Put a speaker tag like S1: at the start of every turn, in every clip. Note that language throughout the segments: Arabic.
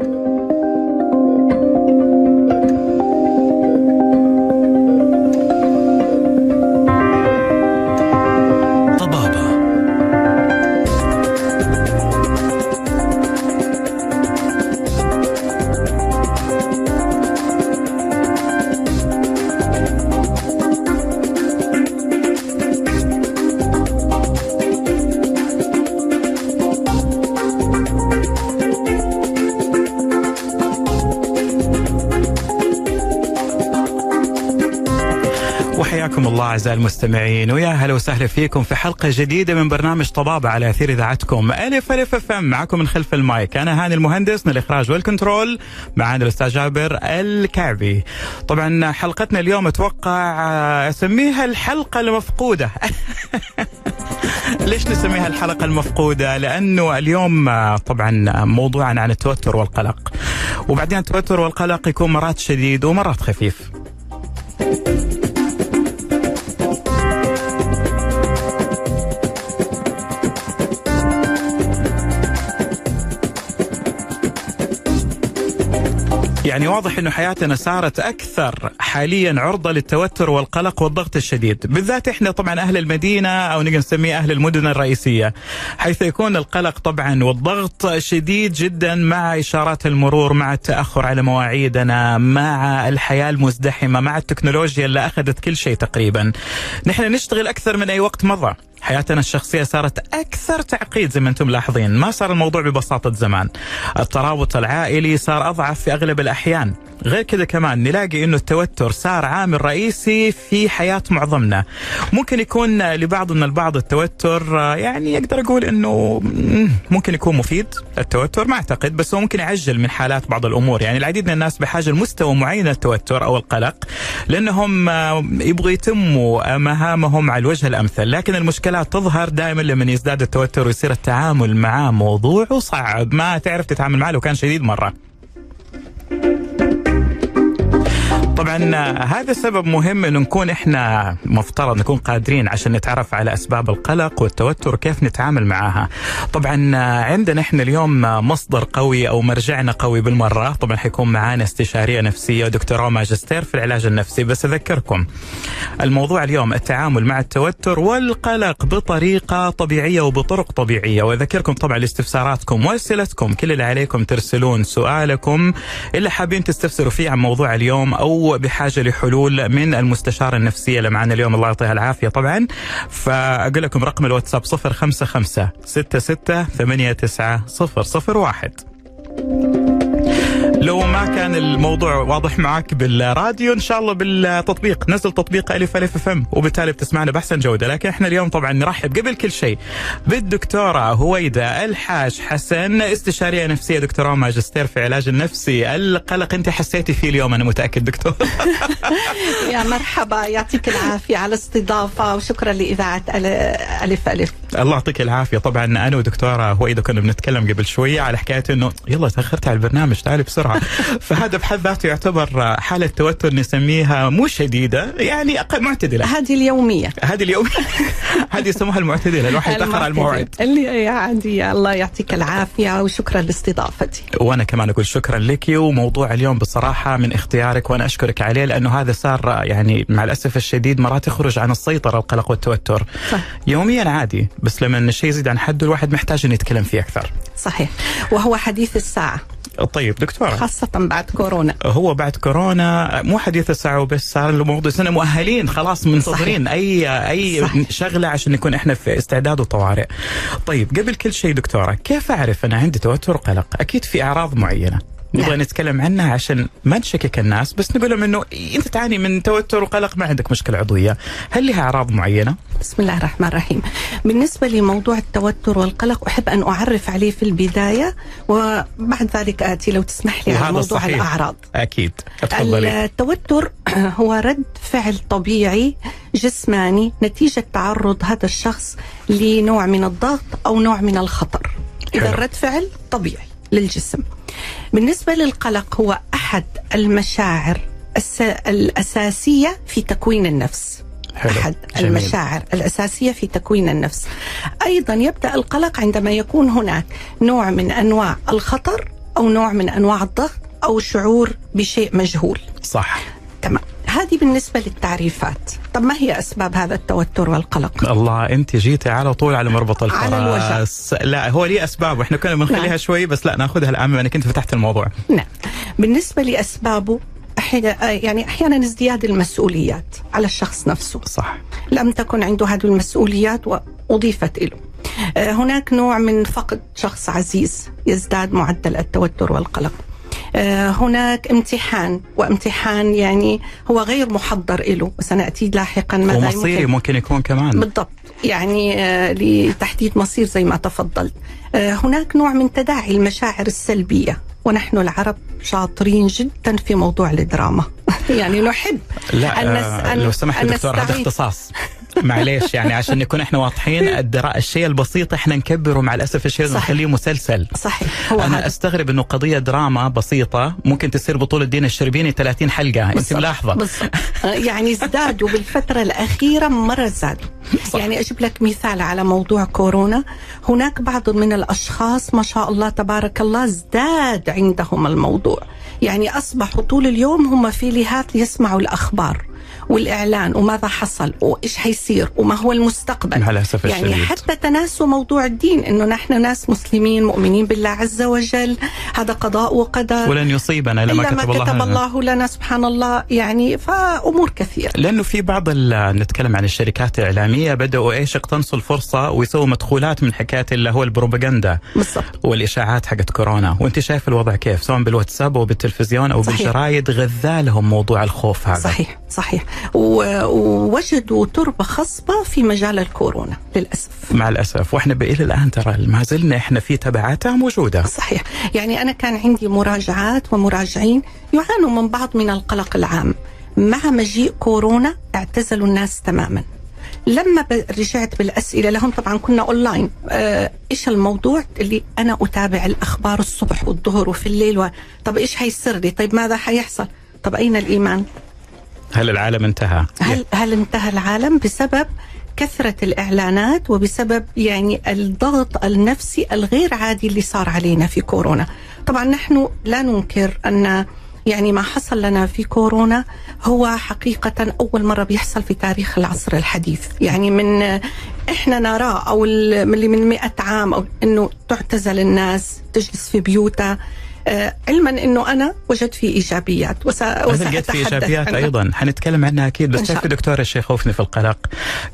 S1: حياكم الله أعزائي المستمعين ويا هلا وسهلا فيكم في حلقة جديدة من برنامج طبابة على أثير إذاعتكم. ألف ألف FM معكم من خلف المايك. أنا هاني المهندس من الإخراج والكنترول معنا الأستاذ جابر الكعبي. طبعا حلقتنا اليوم أتوقع أسميها الحلقة المفقودة. ليش نسميها الحلقة المفقودة؟ لأنه اليوم طبعا موضوعنا عن التوتر والقلق. وبعدين التوتر والقلق يكون مرات شديد ومرات خفيف. واضح إنه حياتنا صارت أكثر حاليا عرضة للتوتر والقلق والضغط الشديد، بالذات إحنا طبعا أهل المدينة أو نقدر نسميه أهل المدن الرئيسية، حيث يكون القلق طبعا والضغط شديد جدا مع إشارات المرور، مع التأخر على مواعيدنا، مع الحياة المزدحمة، مع التكنولوجيا اللي أخذت كل شيء تقريبا. نحن نشتغل أكثر من أي وقت مضى. حياتنا الشخصية صارت أكثر تعقيد زي ما أنتم لاحظين. ما صار الموضوع ببساطة زمان. الترابط العائلي صار أضعف في أغلب الأحيان. غير كذا كمان نلاقي إنه التوتر صار عامل رئيسي في حياة معظمنا. ممكن يكون لبعض البعض التوتر يعني أقدر أقول إنه ممكن يكون مفيد التوتر ما أعتقد بس هو ممكن يعجل من حالات بعض الأمور. يعني العديد من الناس بحاجة لمستوى معين من التوتر أو القلق لأنهم يبغوا يتموا مهامهم على الوجه الأمثل. لكن المشكلات تظهر دائما لما يزداد التوتر ويصير التعامل معاه موضوع صعب. ما تعرف تتعامل معه لو كان شديد مرة. طبعا هذا سبب مهم إنه نكون إحنا مفترض نكون قادرين عشان نتعرف على أسباب القلق والتوتر وكيف نتعامل معها. طبعا عندنا إحنا اليوم مصدر قوي أو مرجعنا قوي بالمرة، طبعا حيكون معانا استشارية نفسية ودكتوراه ماجستير في العلاج النفسي، بس أذكركم الموضوع اليوم التعامل مع التوتر والقلق بطريقة طبيعية وبطرق طبيعية، وأذكركم طبعا لاستفساراتكم وأسئلتكم. كل اللي عليكم ترسلون سؤالكم. اللي حابين تستفسروا فيه عن موضوع اليوم أو بحاجة لحلول من المستشارة النفسية اللي معنا اليوم. الله يعطيها العافية طبعا. فأقول لكم رقم الواتساب 055 66 89 001 لو ما كان الموضوع واضح معك بالراديو إن شاء الله بالتطبيق. نزل تطبيق ألف ألف أف أم وبالتالي بتسمعنا بأحسن جودة. لكن إحنا اليوم طبعا نرحب قبل كل شيء بالدكتورة هويدة الحاج حسن استشارية نفسية دكتوراه ماجستير في علاج النفسي. القلق أنت حسيتي فيه اليوم أنا متأكد دكتور.
S2: يا مرحبا يعطيك العافية على الاستضافة وشكرا لإذاعة ألف ألف.
S1: الله يعطيك العافية. طبعا أنا ودكتورة هويده كنا بنتكلم قبل شوية على حكاية إنه يلا تأخرت على البرنامج تعالي بسرعة. فهذا بحد ذاته يعتبر حالة توتر نسميها مو شديدة يعني أقل معتدلة.
S2: هذه اليومية.
S1: هذه اليومية. هذه يسموها المعتدلة الواحد يتأخر على الموعد
S2: اللي عادي الله يعطيك العافية وشكرا لاستضافتي.
S1: وأنا كمان أقول شكرا لك وموضوع اليوم بصراحة من اختيارك وأنا أشكرك عليه لأنه هذا صار يعني مع الأسف الشديد مرات يخرج عن السيطرة القلق والتوتر. صح. يوميا عادي. بس لما الشيء يزيد عن حده الواحد محتاج إنه يتكلم فيه أكثر
S2: صحيح وهو حديث الساعة
S1: طيب دكتورة
S2: خاصة بعد كورونا
S1: هو بعد كورونا مو حديث الساعة وبس صار الموضوع سنة مؤهلين خلاص منتظرين أي أي صحيح. شغلة عشان نكون إحنا في استعداد وطوارئ. طيب قبل كل شيء دكتورة كيف أعرف أنا عندي توتر وقلق؟ أكيد في أعراض معينة. نبغى نعم. نتكلم عنها عشان ما نشكك الناس بس نقول لهم إنه أنت تعاني من توتر وقلق ما عندك مشكلة عضوية، هل لها أعراض معينة؟
S2: بسم الله الرحمن الرحيم. بالنسبة لموضوع التوتر والقلق أحب أن أعرف عليه في البداية وبعد ذلك آتي لو تسمح لي على موضوع صحيح. الأعراض.
S1: أكيد اتفضلي.
S2: التوتر هو رد فعل طبيعي جسماني نتيجة تعرض هذا الشخص لنوع من الضغط أو نوع من الخطر. إذا رد فعل طبيعي للجسم. بالنسبة للقلق هو أحد المشاعر الأساسية في تكوين النفس. حلو. أحد جميل. المشاعر الأساسية في تكوين النفس. أيضا يبدأ القلق عندما يكون هناك نوع من أنواع الخطر أو نوع من أنواع الضغط أو شعور بشيء مجهول.
S1: صح.
S2: تمام. هذه بالنسبة للتعريفات. طب ما هي أسباب هذا التوتر والقلق؟
S1: الله أنت جيتي على طول على مربط الفرس
S2: على الوجع.
S1: لا هو ليه أسباب. وإحنا كنا بنخليها
S2: نعم.
S1: شوي بس لا ناخذها الان بما انك انت فتحت الموضوع.
S2: نعم. بالنسبة لأسبابه أحيانا يعني أحيانا ازدياد المسؤوليات على الشخص نفسه.
S1: صح.
S2: لم تكن عنده هذه المسؤوليات وأضيفت له آه، هناك نوع من فقد شخص عزيز يزداد معدل التوتر والقلق. هناك امتحان وامتحان يعني هو غير محضر له وسنأتي لاحقا ماذا
S1: ومصيري
S2: يمكن.
S1: ممكن يكون كمان.
S2: بالضبط. يعني آه، لتحديد مصير زي ما تفضلت. آه، هناك نوع من تداعي المشاعر السلبية. ونحن العرب شاطرين جدا في موضوع الدراما. يعني نحب
S1: لا
S2: أن
S1: آه لو سمحت دكتور هذا. اختصاص. معليش يعني عشان نكون إحنا واضحين. الشيء البسيط إحنا نكبره مع الأسف الشيء
S2: صحيح.
S1: نخليه مسلسل.
S2: صحيح. هو
S1: أنا
S2: هذا.
S1: أستغرب إنه قضية دراما بسيطة ممكن تصير بطولة دين الشربيني 30 حلقة.
S2: أنت
S1: ملاحظة.
S2: بالضبط آه، يعني ازدادوا بالفترة الأخيرة مرة زادوا. يعني أجيب لك مثال على موضوع كورونا. هناك بعض من الأشخاص ما شاء الله تبارك الله ازداد عندهم الموضوع. يعني أصبحوا طول اليوم هم في لهات ليسمعوا الأخبار. والإعلان وماذا حصل وإيش حيصير وما هو المستقبل.
S1: مع الأسف
S2: يعني
S1: الشديد.
S2: حتى تناسوا موضوع الدين إنه نحن ناس مسلمين مؤمنين بالله عز وجل هذا قضاء وقدر.
S1: ولن يصيبنا إلا ما كتب الله
S2: كتب
S1: لنا.
S2: الله لنا سبحان الله يعني فأمور كثيرة.
S1: لأنه في بعض نتكلم عن الشركات الإعلامية بدأوا إيش يقتنصوا الفرصة ويسووا مدخولات من حكاية اللي هو البروباغندا
S2: بالضبط.
S1: والإشاعات حقت كورونا. وأنت شايف الوضع كيف؟ سواء بالواتساب أو بالتلفزيون أو
S2: صحيح.
S1: بالجرايد غذالهم موضوع الخوف هذا.
S2: صحيح صحيح. ووجدوا تربة خصبة في مجال الكورونا للأسف.
S1: مع الأسف. وإحنا إلى الآن ترى ما زلنا إحنا في تبعاتها موجودة.
S2: صحيح. يعني أنا كان عندي مراجعات ومراجعين يعانوا من بعض من القلق العام. مع مجيء كورونا اعتزلوا الناس تماما. لما رجعت بالأسئلة لهم طبعا كنا أونلاين. آه إيش الموضوع؟ اللي أنا أتابع الأخبار الصبح والظهر وفي الليل و... طب إيش حيصير لي؟ طيب ماذا حيحصل؟ طب أين الإيمان؟
S1: هل العالم انتهى؟
S2: هل هل انتهى العالم بسبب كثرة الإعلانات وبسبب يعني الضغط النفسي الغير عادي اللي صار علينا في كورونا طبعا نحن لا ننكر أن يعني ما حصل لنا في كورونا هو حقيقة أول مرة بيحصل في تاريخ العصر الحديث يعني من إحنا نراه أو اللي من مئة عام أو أنه تعتزل الناس تجلس في بيوتها علما أنه أنا وجدت فيه إيجابيات وس...
S1: مثل قد في
S2: وسأتحدث
S1: إيجابيات
S2: عنها.
S1: أيضا. حنتكلم عنها أكيد بس تعرفي دكتور الشيء خوفني في القلق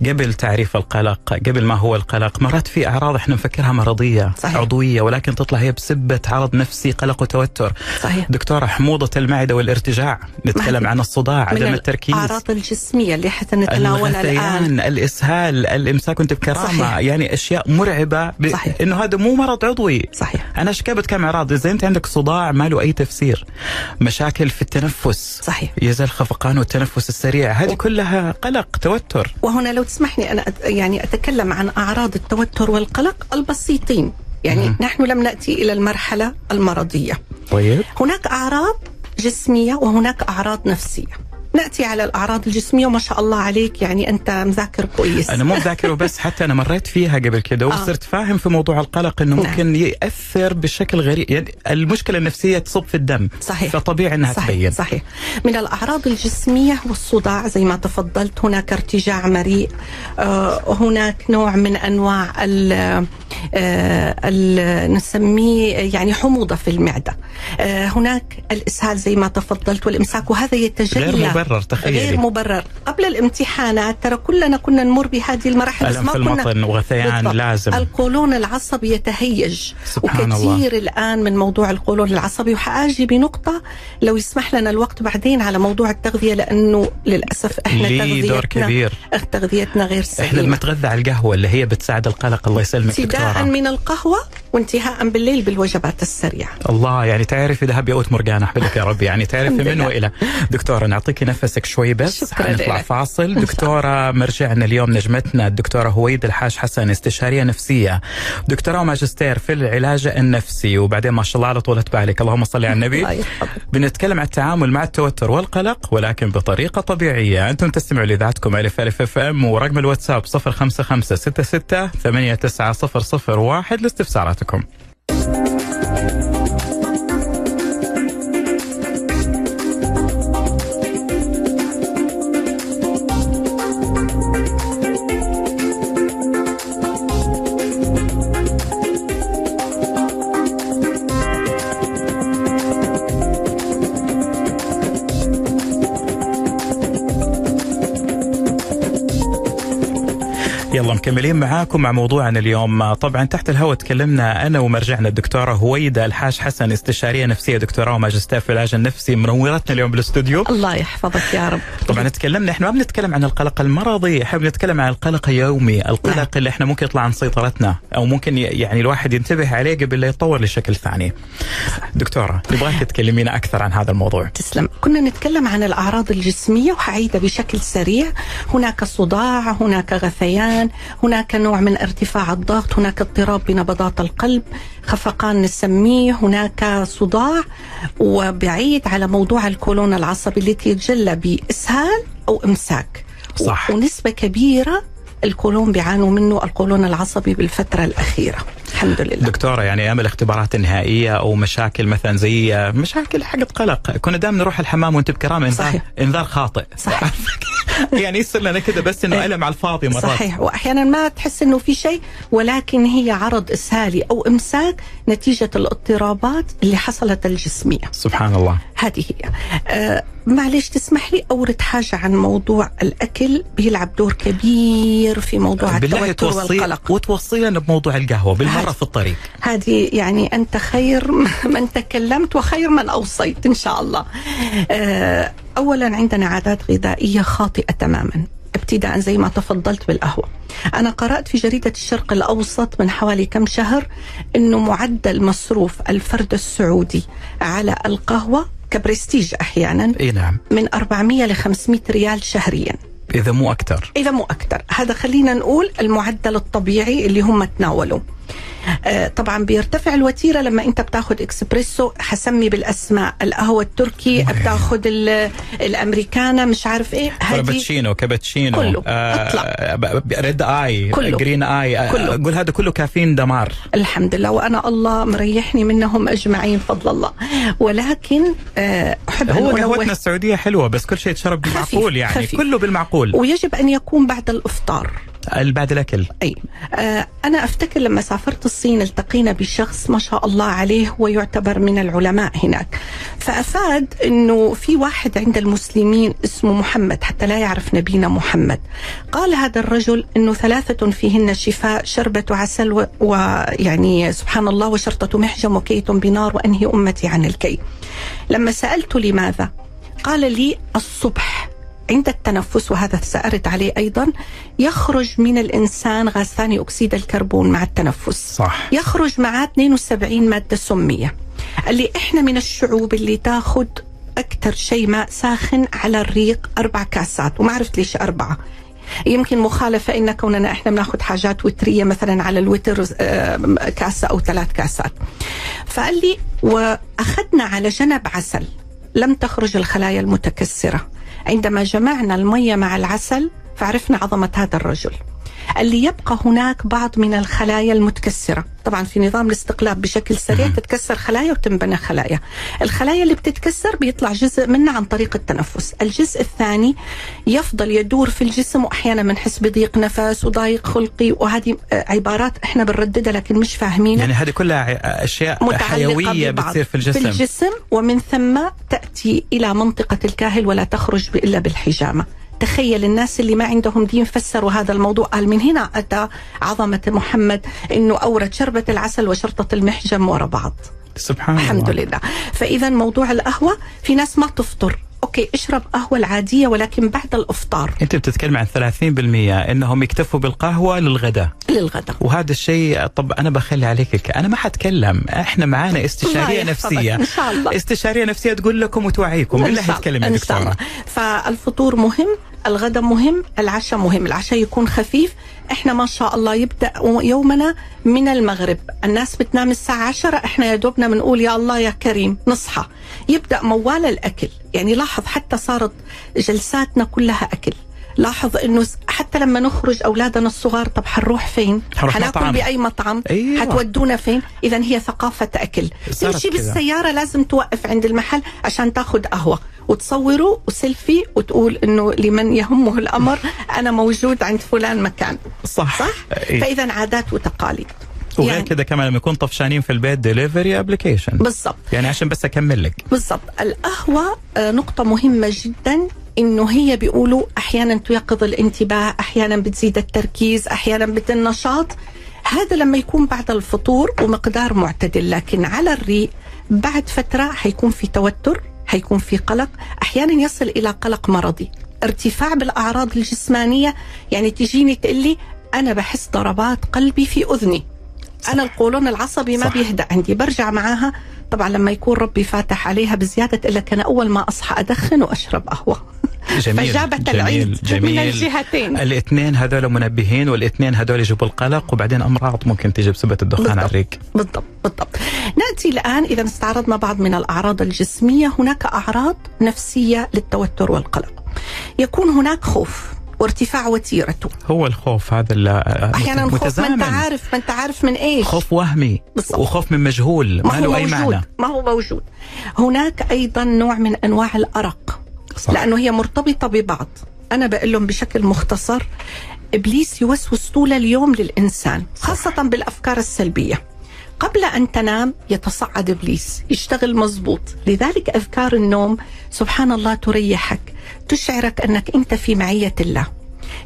S1: قبل تعريف القلق قبل ما هو القلق مرات في أعراض إحنا نفكرها مرضية
S2: صحيح.
S1: عضوية ولكن تطلع هي بسبة عرض نفسي قلق وتوتر.
S2: صحيح.
S1: دكتوره حموضة المعدة والارتجاع نتكلم عن الصداع عدم التركيز.
S2: الأعراض الجسمية اللي حتى نتناولها الآن.
S1: الغثيان الإسهال الإمساك وانت بكرامة.
S2: صحيح.
S1: يعني أشياء مرعبة ب...
S2: صحيح.
S1: إنه هذا مو مرض عضوي.
S2: صحيح.
S1: أنا إيش كم أعراض؟ إذا أنت عندك صداع ما له أي تفسير. مشاكل في التنفس.
S2: صحيح.
S1: يزال خفقان والتنفس السريع. هذه كلها قلق توتر.
S2: وهنا لو تسمحني أنا أت- يعني أتكلم عن أعراض التوتر والقلق البسيطين. يعني
S1: مم.
S2: نحن لم نأتي إلى المرحلة المرضية.
S1: طيب.
S2: هناك أعراض جسمية وهناك أعراض نفسية. نأتي على الأعراض الجسمية وما شاء الله عليك يعني أنت مذاكر كويس
S1: أنا مو ذاكره بس حتى أنا مريت فيها قبل كده
S2: آه.
S1: وصرت فاهم في موضوع القلق إنه
S2: نعم.
S1: ممكن يأثر بشكل غريب يعني المشكلة النفسية تصب في الدم
S2: صحيح
S1: فطبيعي إنها
S2: صحيح
S1: تبين
S2: صحيح من الأعراض الجسمية والصداع زي ما تفضلت هناك ارتجاع مريء آه هناك نوع من آه ال نسميه يعني حموضة في المعدة. آه هناك الإسهال زي ما تفضلت والإمساك وهذا يتجلى
S1: غير مبرر تخيلي.
S2: غير مبرر. قبل الامتحانات ترى كلنا كنا نمر بهذه المراحل ما
S1: في المطن وغثيان. لازم.
S2: القولون العصبي يتهيج.
S1: سبحان
S2: وكثير
S1: الله.
S2: الآن من موضوع القولون العصبي. وحأجي بنقطة لو يسمح لنا الوقت بعدين على موضوع التغذية لأنه للأسف إحنا
S1: ليه دور
S2: تغذيتنا
S1: كبير؟
S2: تغذيتنا غير سليمة.
S1: بنتغذى على القهوة اللي هي بتساعد القلق الله يسلمك.
S2: ابتداء
S1: دكتوره
S2: من القهوة وانتهاء بالليل بالوجبات السريعة.
S1: الله يعني تعرفي ذهب يؤوت مرجان احبلك يا رب يعني تعرفي من. وإلى. دكتورة نعطيكي نفسك شوي بس. حنطلع. فاصل. دكتورة مرجعنا اليوم نجمتنا الدكتورة هويد الحاج حسن استشارية نفسية. دكتورة وماجستير في العلاج النفسي وبعدين ما شاء الله على طولة بالك. اللهم صل على النبي. بنتكلم عن التعامل مع التوتر والقلق ولكن بطريقة طبيعية. أنتم تستمعوا لإذاعتكم ألف ألف أف أم ورقم الواتساب 055 66 89 001 لاستفساراتكم. يلا مكملين معاكم مع موضوعنا اليوم. طبعا تحت الهواء تكلمنا أنا ومرجعنا الدكتورة هويدة الحاج حسن استشارية نفسية دكتوراه وماجستير في العلاج النفسي منورتنا اليوم بالاستوديو.
S2: الله يحفظك يا رب.
S1: طبعا تكلمنا إحنا ما بنتكلم عن القلق المرضي إحنا بنتكلم عن القلق اليومي القلق نعم. اللي إحنا ممكن يطلع عن سيطرتنا أو ممكن يعني الواحد ينتبه عليه قبل لا يتطور لشكل ثاني. دكتورة نبغاك تكلمينا أكثر عن هذا الموضوع.
S2: تسلم. كنا نتكلم عن الأعراض الجسمية وحعيدها بشكل سريع. هناك صداع هناك غثيان هناك نوع من ارتفاع الضغط هناك اضطراب بنبضات القلب خفقان نسميه هناك صداع وبعيد على موضوع الكولون العصبي اللي يتجلى بإسهال أو إمساك
S1: صح.
S2: ونسبة كبيرة الكولون بيعانوا منه القولون العصبي بالفترة الأخيرة. الحمد لله.
S1: دكتورة يعني أيام الاختبارات النهائية أو مشاكل مثلا زي مشاكل حقت قلق كنا دائما نروح الحمام وأنت بكرام انذار, إنذار خاطئ.
S2: صحيح.
S1: يعني يصير لنا كذا بس إنه ألم على الفاضي مرات.
S2: صحيح. واحيانا ما تحس إنه في شيء ولكن هي عرض إسهالي أو إمساك نتيجة الاضطرابات اللي حصلت الجسمية.
S1: سبحان الله.
S2: هذه هي. آه معلش تسمح لي أورد حاجة عن موضوع الأكل؟ بيلعب دور كبير في موضوع التوتر والقلق.
S1: وتوصي لنا بموضوع القهوة بالمرة في الطريق.
S2: هذه يعني أنت خير من تكلمت وخير من أوصيت إن شاء الله. آه اولا عندنا عادات غذائية خاطئة تماما ابتداء زي ما تفضلت بالقهوة. أنا قرأت في جريدة الشرق الأوسط من حوالي كم شهر أنه معدل مصروف الفرد السعودي على القهوة كبرستيج أحيانا
S1: إيه نعم.
S2: من 400 ل 500 ريال شهريا.
S1: إذا مو أكثر.
S2: إذا مو أكثر. هذا خلينا نقول المعدل الطبيعي اللي هم تناولوا. طبعا بيرتفع الوتيرة لما أنت بتاخذ إكسبريسو. حسمي بالأسماء. القهوة التركي بتاخذ الامريكانو مش عارف إيه.
S1: كابتشينو كابتشينو.
S2: كله. آه
S1: red eye
S2: كله.
S1: green eye كله. أقول هذا كله كافيين دمار.
S2: الحمد لله. وأنا الله مريحني منهم أجمعين فضل الله. ولكن آه
S1: أحب هو قهوتنا السعودية حلوة بس كل شيء يتشرب بالمعقول يعني. خفيف. كله بالمعقول.
S2: ويجب أن يكون بعد الإفطار.
S1: بعد الأكل.
S2: أي. آه أنا أفتكر لما سافرت الصين التقينا بشخص ما شاء الله عليه هو يعتبر من العلماء هناك. فأفاد إنه في واحد عند المسلمين اسمه محمد حتى لا يعرف نبينا محمد. قال هذا الرجل إنه ثلاثة فيهن شفاء شربة عسل ويعني سبحان الله وشرطة محجم وكيت بنار وأنهي أمتي عن الكي. لما سألت لماذا؟ قال لي الصبح. عند التنفس وهذا سأرد عليه أيضا يخرج من الإنسان غاز ثاني أكسيد الكربون مع التنفس.
S1: صح.
S2: يخرج معاه 72 مادة سمية. اللي إحنا من الشعوب اللي تاخذ أكثر شيء ماء ساخن على الريق أربع كاسات وما عرفت ليش أربعة. يمكن مخالفة إن كوننا إحنا بناخذ حاجات وترية مثلا على الوتر كاسة أو ثلاث كاسات. فقال لي وأخذنا على جنب عسل لم تخرج الخلايا المتكسرة. عندما جمعنا المية مع العسل فعرفنا عظمة هذا الرجل. اللي يبقى هناك بعض من الخلايا المتكسرة. طبعا في نظام الاستقلاب بشكل سريع تتكسر خلايا وتنبنى خلايا. الخلايا اللي بتتكسر بيطلع جزء منها عن طريق التنفس. الجزء الثاني يفضل يدور في الجسم وأحيانا بنحس بضيق نفس وضايق خلقي. وهذه عبارات إحنا بنرددها لكن مش فاهمينها.
S1: يعني هذه كلها أشياء حيوية بتصير في الجسم.
S2: في الجسم ومن ثم تأتي إلى منطقة الكاهل ولا تخرج إلا بالحجامة. تخيل الناس اللي ما عندهم دين فسروا هذا الموضوع. قال من هنا أتى عظمة محمد أنه أورد شربة العسل وشرطة المحجم ورا بعض.
S1: سبحان
S2: الحمد
S1: الله.
S2: لله. فإذا موضوع القهوة في ناس ما تفطر. أوكي اشرب قهوة العادية ولكن بعد الإفطار.
S1: أنت بتتكلم عن 30% إنهم يكتفوا بالقهوة للغداء.
S2: للغداء.
S1: وهذا الشيء طب أنا بخلي عليك أنا ما حتكلم إحنا معانا استشارية نفسية.
S2: إن شاء الله.
S1: استشارية نفسية تقول لكم وتوعيكم. بالله يتكلم يا دكتورة.
S2: فالفطور مهم الغداء مهم العشاء مهم. العشاء يكون خفيف. إحنا ما شاء الله يبدأ يومنا من المغرب. الناس بتنام الساعة عشرة إحنا يا دوبنا بنقول يا الله يا كريم نصحى. يبدأ موال الأكل. يعني لاحظ حتى صارت جلساتنا كلها أكل. لاحظ إنه حتى لما نخرج أولادنا الصغار طب حنروح فين؟ حناكل بأي مطعم؟
S1: أيوة.
S2: حتودونا فين؟ اذا هي ثقافة أكل تمشي بالسيارة لازم توقف عند المحل عشان تاخذ قهوة وتصوره وسيلفي وتقول إنه لمن يهمه الأمر أنا موجود عند فلان مكان
S1: صح
S2: صح؟
S1: إيه؟
S2: فاذا عادات وتقاليد
S1: وغير
S2: يعني-
S1: كذا كمان لما يكون طفشانين في البيت delivery application
S2: بالضبط.
S1: يعني عشان بس أكمل لك.
S2: بالضبط. القهوة آه، نقطة مهمة جدا إنه هي بيقولوا أحيانا تيقظ الانتباه أحيانا بتزيد التركيز أحيانا بتزيد النشاط هذا لما يكون بعد الفطور ومقدار معتدل لكن على الريق بعد فترة حيكون في توتر حيكون في قلق أحيانا يصل إلى قلق مرضي. ارتفاع بالأعراض الجسمانية يعني تجيني تقول لي أنا بحس ضربات قلبي في أذني. أنا القولون العصبي ما
S1: صح.
S2: بيهدأ عندي. برجع معاها. طبعا لما يكون ربي فاتح عليها بزيادة إلا كان أول ما أصحى أدخن وأشرب قهوة.
S1: جميل
S2: فجابت
S1: جميل
S2: العيد
S1: جميل.
S2: من الجهتين.
S1: الاثنين هذول منبهين والاثنين هذول يجيبوا القلق وبعدين أمراض ممكن تجي بسبب الدخان على
S2: بالضبط.
S1: الريق
S2: بالضبط بالضبط. نأتي الآن إذا استعرضنا بعض من الأعراض الجسمية. هناك أعراض نفسية للتوتر والقلق. يكون هناك خوف. وارتفاع وتيرته.
S1: هو الخوف هذا
S2: أحيانا خوف ما انت عارف ما انت عارف من إيش.
S1: خوف وهمي
S2: بالضبط.
S1: وخوف من مجهول ما,
S2: ما هو
S1: له اي معنى.
S2: ما هو موجود. هناك أيضا نوع من أنواع الأرق
S1: صح.
S2: لأنه هي مرتبطة ببعض. أنا بقول لهم بشكل مختصر إبليس يوسوس طول اليوم للإنسان خاصة بالأفكار السلبية. قبل أن تنام يتصعد إبليس يشتغل مزبوط لذلك أذكار النوم سبحان الله تريحك. تشعرك أنك أنت في معية الله.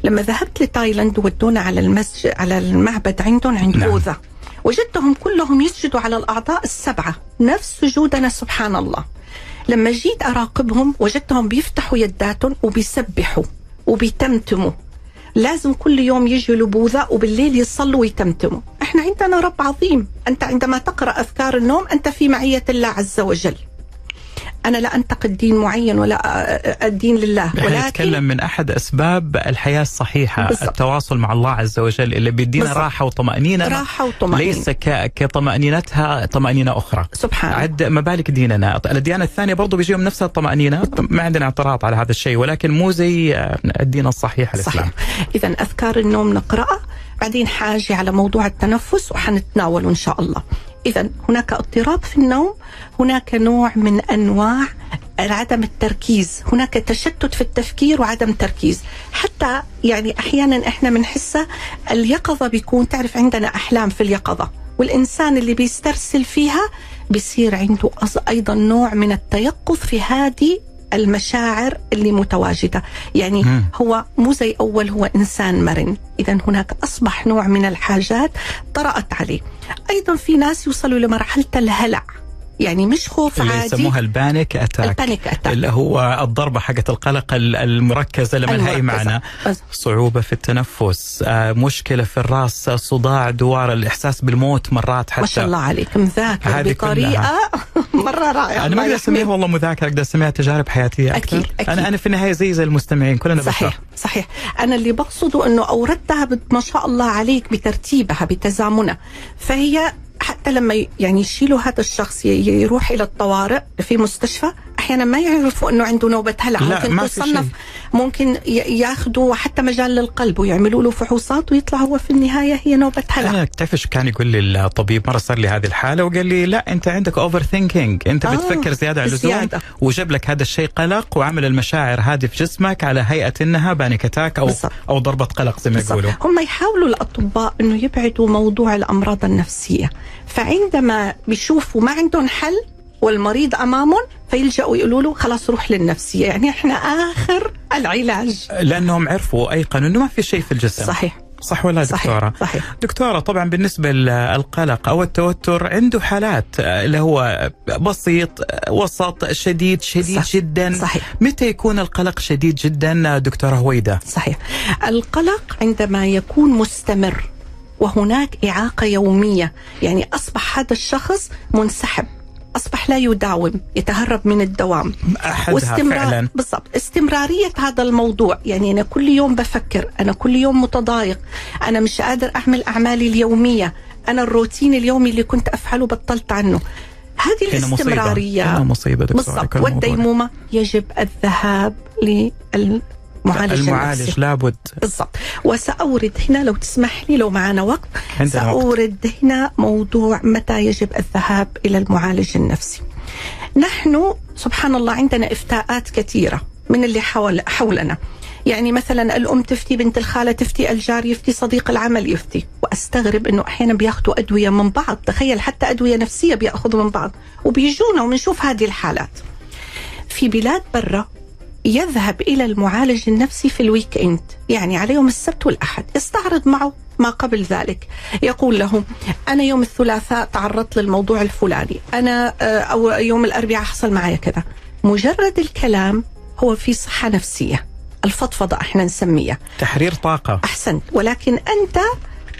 S2: لما ذهبت لتايلاند ودونا على المسجد على المعبد عندهم عند
S1: نعم.
S2: بوذا وجدتهم كلهم يسجدوا على الأعضاء السبعة. نفس سجودنا سبحان الله. لما جيت أراقبهم وجدتهم بيفتحوا يداتهم وبيسبحوا وبيتمتموا. لازم كل يوم يجوا لبوذا وبالليل يصلوا ويتمتموا. إحنا عندنا رب عظيم. أنت عندما تقرأ أذكار النوم أنت في معية الله عز وجل. أنا لا أنتقد دين معين ولا الدين لله ولكن
S1: نتكلم من أحد أسباب الحياة الصحيحة
S2: بالضبط.
S1: التواصل مع الله عز وجل اللي بيدينا
S2: بالضبط.
S1: راحة وطمأنينة
S2: راحة وطمأنينة.
S1: ليس ك... كطمأنينتها طمأنينة أخرى.
S2: سبحان
S1: عد ما بالك ديننا. الديانة الثانية برضو بيجيهم نفس الطمأنينة. ما عندنا اعتراض على هذا الشيء ولكن مو زي الدين الصحيح الإسلام.
S2: صحيح. إذا أذكار النوم نقراها بعدين حاجة على موضوع التنفس وحنتناوله إن شاء الله. اذا هناك اضطراب في النوم هناك نوع من أنواع عدم التركيز هناك تشتت في التفكير وعدم تركيز. حتى يعني أحيانا إحنا بنحسها اليقظة بيكون تعرف عندنا أحلام في اليقظة والإنسان اللي بيسترسل فيها بيصير عنده أيضا نوع من التيقظ في هذه المشاعر اللي متواجدة. يعني
S1: مم.
S2: هو مو زي أول هو إنسان مرن. اذا هناك أصبح نوع من الحاجات طرأت عليه. أيضا في ناس يوصلوا لمرحلة الهلع. يعني مش خوف
S1: اللي
S2: عادي.
S1: يسموها البانيك أتاك.
S2: البانيك أتاك.
S1: اللي هو الضربة حقت القلق ال- المركزة لما لها اي. معنى صعوبة في التنفس. آه، مشكلة في الرأس صداع دوار الإحساس بالموت مرات حتى.
S2: ما شاء الله عليك. مذاكر بطريقة مرة رائعة.
S1: أنا ما أقدر
S2: أسميها.
S1: والله مذاكرة أقدر أسميها تجارب حياتية أكثر.
S2: أكيد، أكيد.
S1: أنا أنا في النهاية زي زي المستمعين كلنا
S2: صحيح
S1: بشر.
S2: صحيح أنا اللي بقصده إنه اوردتها ما شاء الله عليك بترتيبها بتزامنها. فهي حتى لما يعني يشيلوا هذا الشخص يروح إلى الطوارئ في مستشفى أحيانا ما يعرفوا إنه عنده نوبة هلع ممكن تصنف. ممكن ياخذوا حتى مجال للقلب ويعملوا له فحوصات ويطلع هو في النهاية هي نوبة هلع
S1: أنا تعرف إيش كان يقول لي الطبيب مرة صار لي هذه الحالة وقال لي لا أنت عندك overthinking أنت
S2: آه،
S1: بتفكر زيادة عن اللزوم. وجاب لك هذا الشيء قلق وعمل المشاعر هذه في جسمك على هيئة إنها panic attack أو
S2: بالضبط.
S1: أو ضربة قلق زي ما. يقولوا
S2: هم يحاولوا الأطباء إنه يبعدوا موضوع الأمراض النفسية فعندما بيشوفوا ما عندهم حل والمريض أمامهم فيلجأوا يقولوا له خلاص روح للنفسية. يعني إحنا آخر العلاج.
S1: لأنهم عرفوا أيقنوا إنه ما في شيء في الجسم.
S2: صحيح.
S1: صح ولا
S2: صحيح.
S1: دكتورة؟
S2: صحيح.
S1: دكتورة طبعا بالنسبة للقلق أو التوتر عنده حالات آه، اللي هو بسيط آه، وسط شديد شديد
S2: صح.
S1: جدا.
S2: صحيح.
S1: متى يكون القلق شديد جدا آه، دكتورة هويدة؟
S2: صحيح. القلق عندما يكون مستمر وهناك إعاقة يومية. يعني أصبح هذا الشخص منسحب. أصبح لا يداوم يتهرب من الدوام.
S1: أحدها فعلا.
S2: بالضبط. استمرارية هذا الموضوع. يعني أنا كل يوم بفكر أنا كل يوم متضايق. أنا مش قادر أعمل أعمالي اليومية. أنا الروتين اليومي اللي كنت أفعله بطلت عنه. هذه
S1: مصيبة.
S2: الاستمرارية.
S1: مصيبة دكتورة
S2: بالضبط. والديمومة. يجب الذهاب للمعالج
S1: المعالج
S2: النفسي
S1: لابد.
S2: بالضبط. وسأورد هنا لو تسمح لي لو معنا وقت.
S1: عندنا وقت.
S2: سأورد هنا موضوع متى يجب الذهاب إلى المعالج النفسي. نحن سبحان الله عندنا إفتاءات كثيرة من اللي حول حولنا. يعني مثلا الأم تفتي بنت الخالة تفتي الجار يفتي صديق العمل يفتي. وأستغرب إنه أحيانا بيأخذوا أدوية من بعض. تخيل حتى أدوية نفسية بيأخذوا من بعض. وبيجونا وبنشوف هذه الحالات. في بلاد برا يذهب إلى المعالج النفسي في ال weekend يعني على يوم السبت والأحد يستعرض معه ما قبل ذلك. يقول له أنا يوم الثلاثاء تعرضت للموضوع الفلاني أنا آه، أو يوم الأربعاء حصل معي كذا. مجرد الكلام هو في صحة نفسية الفضفضة إحنا نسميها.
S1: تحرير طاقة.
S2: أحسنت ولكن أنت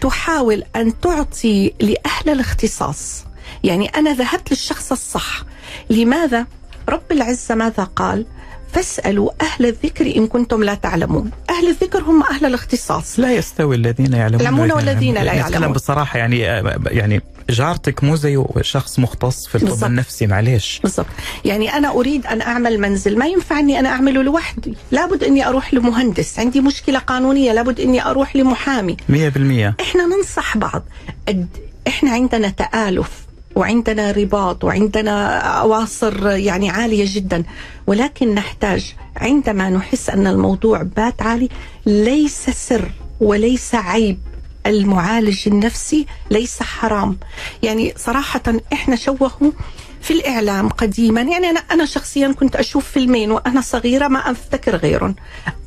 S2: تحاول أن تعطي لأهل الاختصاص يعني أنا ذهبت للشخص الصح. لماذا؟ رب العزة ماذا قال؟ فاسألوا أهل الذكر إن كنتم لا تعلمون. أهل الذكر هم أهل الاختصاص.
S1: لا يستوي الذين يعلمون
S2: يعلمون والذين لا يعلمون.
S1: نتكلم بصراحة يعني يعني جارتك مو زي شخص مختص في الطب. النفسي معليش.
S2: بالضبط. يعني أنا أريد أن أعمل منزل. ما ينفع أني أنا أعمله لوحدي. لابد أني أروح لمهندس. عندي مشكلة قانونية. لابد أني أروح لمحامي.
S1: مية بالمية.
S2: إحنا ننصح بعض. إحنا عندنا تآلف. وعندنا رباط وعندنا أواصر يعني عالية جدا. ولكن نحتاج عندما نحس أن الموضوع بات عالي ليس سر وليس عيب. المعالج النفسي ليس حرام. يعني صراحة إحنا شوهوا في الإعلام قديما يعني أنا أنا شخصيا كنت أشوف فيلمين وأنا صغيرة ما أفتكر غيرهم.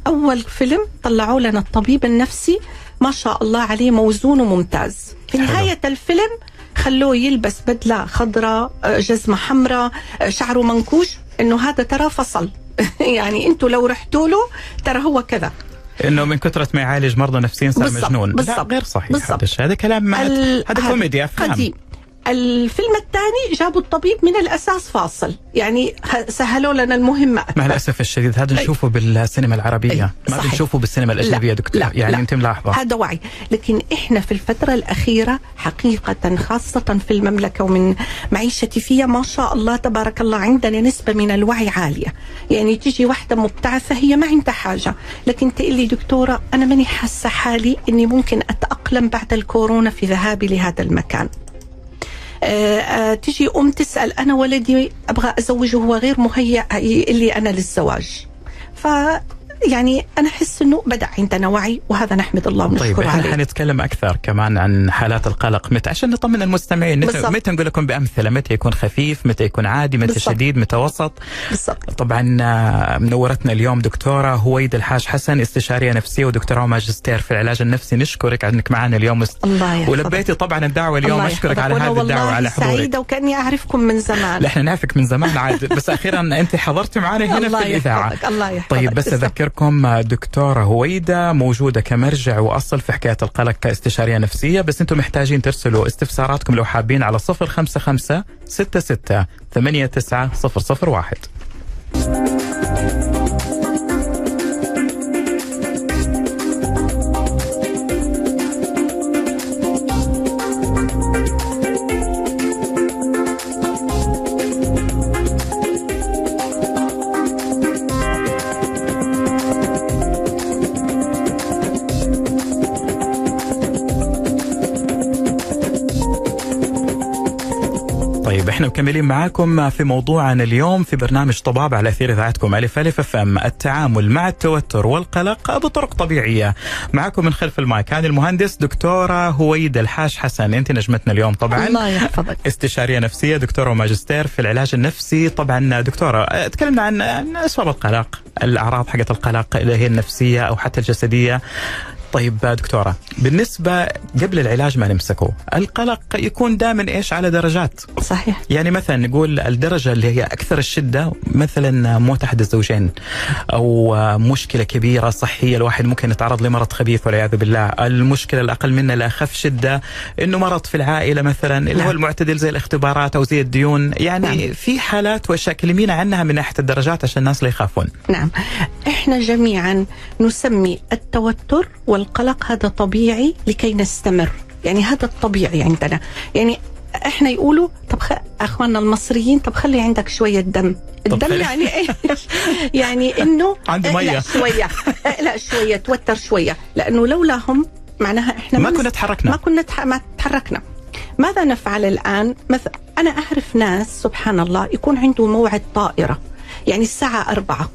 S2: أول فيلم طلعوا لنا الطبيب النفسي ما شاء الله عليه موزون وممتاز. في. نهاية الفيلم خلوه يلبس بدلة خضراء آه، جزمة حمراء آه، شعره منكوش إنه هذا ترى فصل. يعني أنتوا لو رحتوا له ترى هو كذا.
S1: إنه من كثرة ما يعالج مرضى نفسيين صار مجنون. لا
S2: بالضبط،
S1: غير صحيح. هذا الشيء. هذا كلام هذا كوميدي افلام
S2: قديم الفيلم الثاني جابوا الطبيب من الأساس فاصل. يعني سهلوا لنا المهمات
S1: مع الأسف الشديد هذا نشوفه بالسينما
S2: العربية.
S1: ما. بنشوفه بالسينما الإجنبية
S2: لا،
S1: دكتور.
S2: لا،
S1: يعني
S2: لا.
S1: أنت ملاحظة.
S2: هذا وعي لكن إحنا في الفترة الأخيرة حقيقة خاصة في المملكة ومن معيشتي فيها ما شاء الله تبارك الله عندنا نسبة من الوعي عالية. يعني تيجي واحدة مبتعثة هي ما عندها حاجة. لكن تقول لي دكتورة أنا ماني حاسة حالي أني ممكن أتأقلم بعد الكورونا في ذهابي لهذا المكان. تجي أم تسأل أنا ولدي أبغى أزوجه هو غير مهيأ لي أنا للزواج. يعني أنا أحس أنه بدأ عندنا وعي وهذا نحمد الله ونشكر
S1: طيب
S2: إحنا
S1: حنتكلم أكثر كمان عن حالات القلق. متى عشان نطمن المستمعين متى, نقول لكم بأمثلة؟ متى يكون خفيف؟ متى يكون عادي؟ متى. شديد؟ متى وسط؟
S2: بالضبط.
S1: طبعا آه، منورتنا اليوم دكتورة هويد الحاج حسن استشارية نفسية ودكتوراه ماجستير في العلاج النفسي. نشكرك أنك معنا اليوم.
S2: الله يحفظك.
S1: ولبيتي طبعا الدعوة اليوم.
S2: الله أشكرك.
S1: على هذه
S2: الدعوة
S1: على حضورك.
S2: سعيدة وكأني أعرفكم من زمان.
S1: لا إحنا نعرفك من زمان عاد. بس أخيرا أنت حضرتي معنا هنا
S2: الله
S1: في الإذاعة.
S2: يحفظك. الله يحفظك.
S1: طيب بس
S2: تسلم.
S1: اذكركم دكتورة هويدا موجودة كمرجع وأصل في حكاية القلق كاستشارية نفسية. بس أنتم محتاجين ترسلوا استفساراتكم لو حابين على 055 66 89 001 طيب إحنا مكملين معاكم في موضوعنا اليوم في برنامج طباب على أثير إذاعتكم ألف ألف أف أم. التعامل مع التوتر والقلق بطرق طبيعية. معكم من خلف المايك كان المهندس دكتورة هويد الحاج حسن. أنت نجمتنا اليوم طبعا.
S2: الله يحفظك.
S1: استشارية نفسية دكتورة وماجستير في العلاج النفسي. طبعا دكتورة تكلمنا عن عن أسباب القلق الأعراض حقت القلق اللي هي النفسية أو حتى الجسدية. طيب دكتورة بالنسبة قبل العلاج ما نمسكه القلق يكون دائما إيش؟ على درجات.
S2: صحيح.
S1: يعني مثلا نقول الدرجة اللي هي أكثر الشدة مثلا موت أحد الزوجين أو مشكلة كبيرة صحية الواحد ممكن يتعرض لمرض خبيث والعياذ بالله. المشكلة الأقل منها الأخف شدة إنه مرض في العائلة مثلا اللي هو
S2: نعم.
S1: المعتدل زي الاختبارات أو زي الديون. يعني
S2: نعم.
S1: في حالات وأشياء كلمينا عنها من ناحية الدرجات عشان الناس لا يخافون.
S2: نعم. إحنا جميعا نسمي التوتر والقلق هذا طبيعي لكي نستمر. يعني هذا الطبيعي عندنا. يعني إحنا يقولوا طب خ... أخواننا المصريين طب خلي عندك شوية دم. الدم يعني إيش؟ يعني إنه
S1: عنده مية.
S2: لا شوية. لا شوية توتر شوية. لأنه لولاهم معناها إحنا
S1: ما كنا تحركنا.
S2: ما كنا تح... ما تحركنا. ماذا نفعل الآن؟ مثلا أنا أعرف ناس سبحان الله يكون عنده موعد طائرة. يعني الساعة أربعة.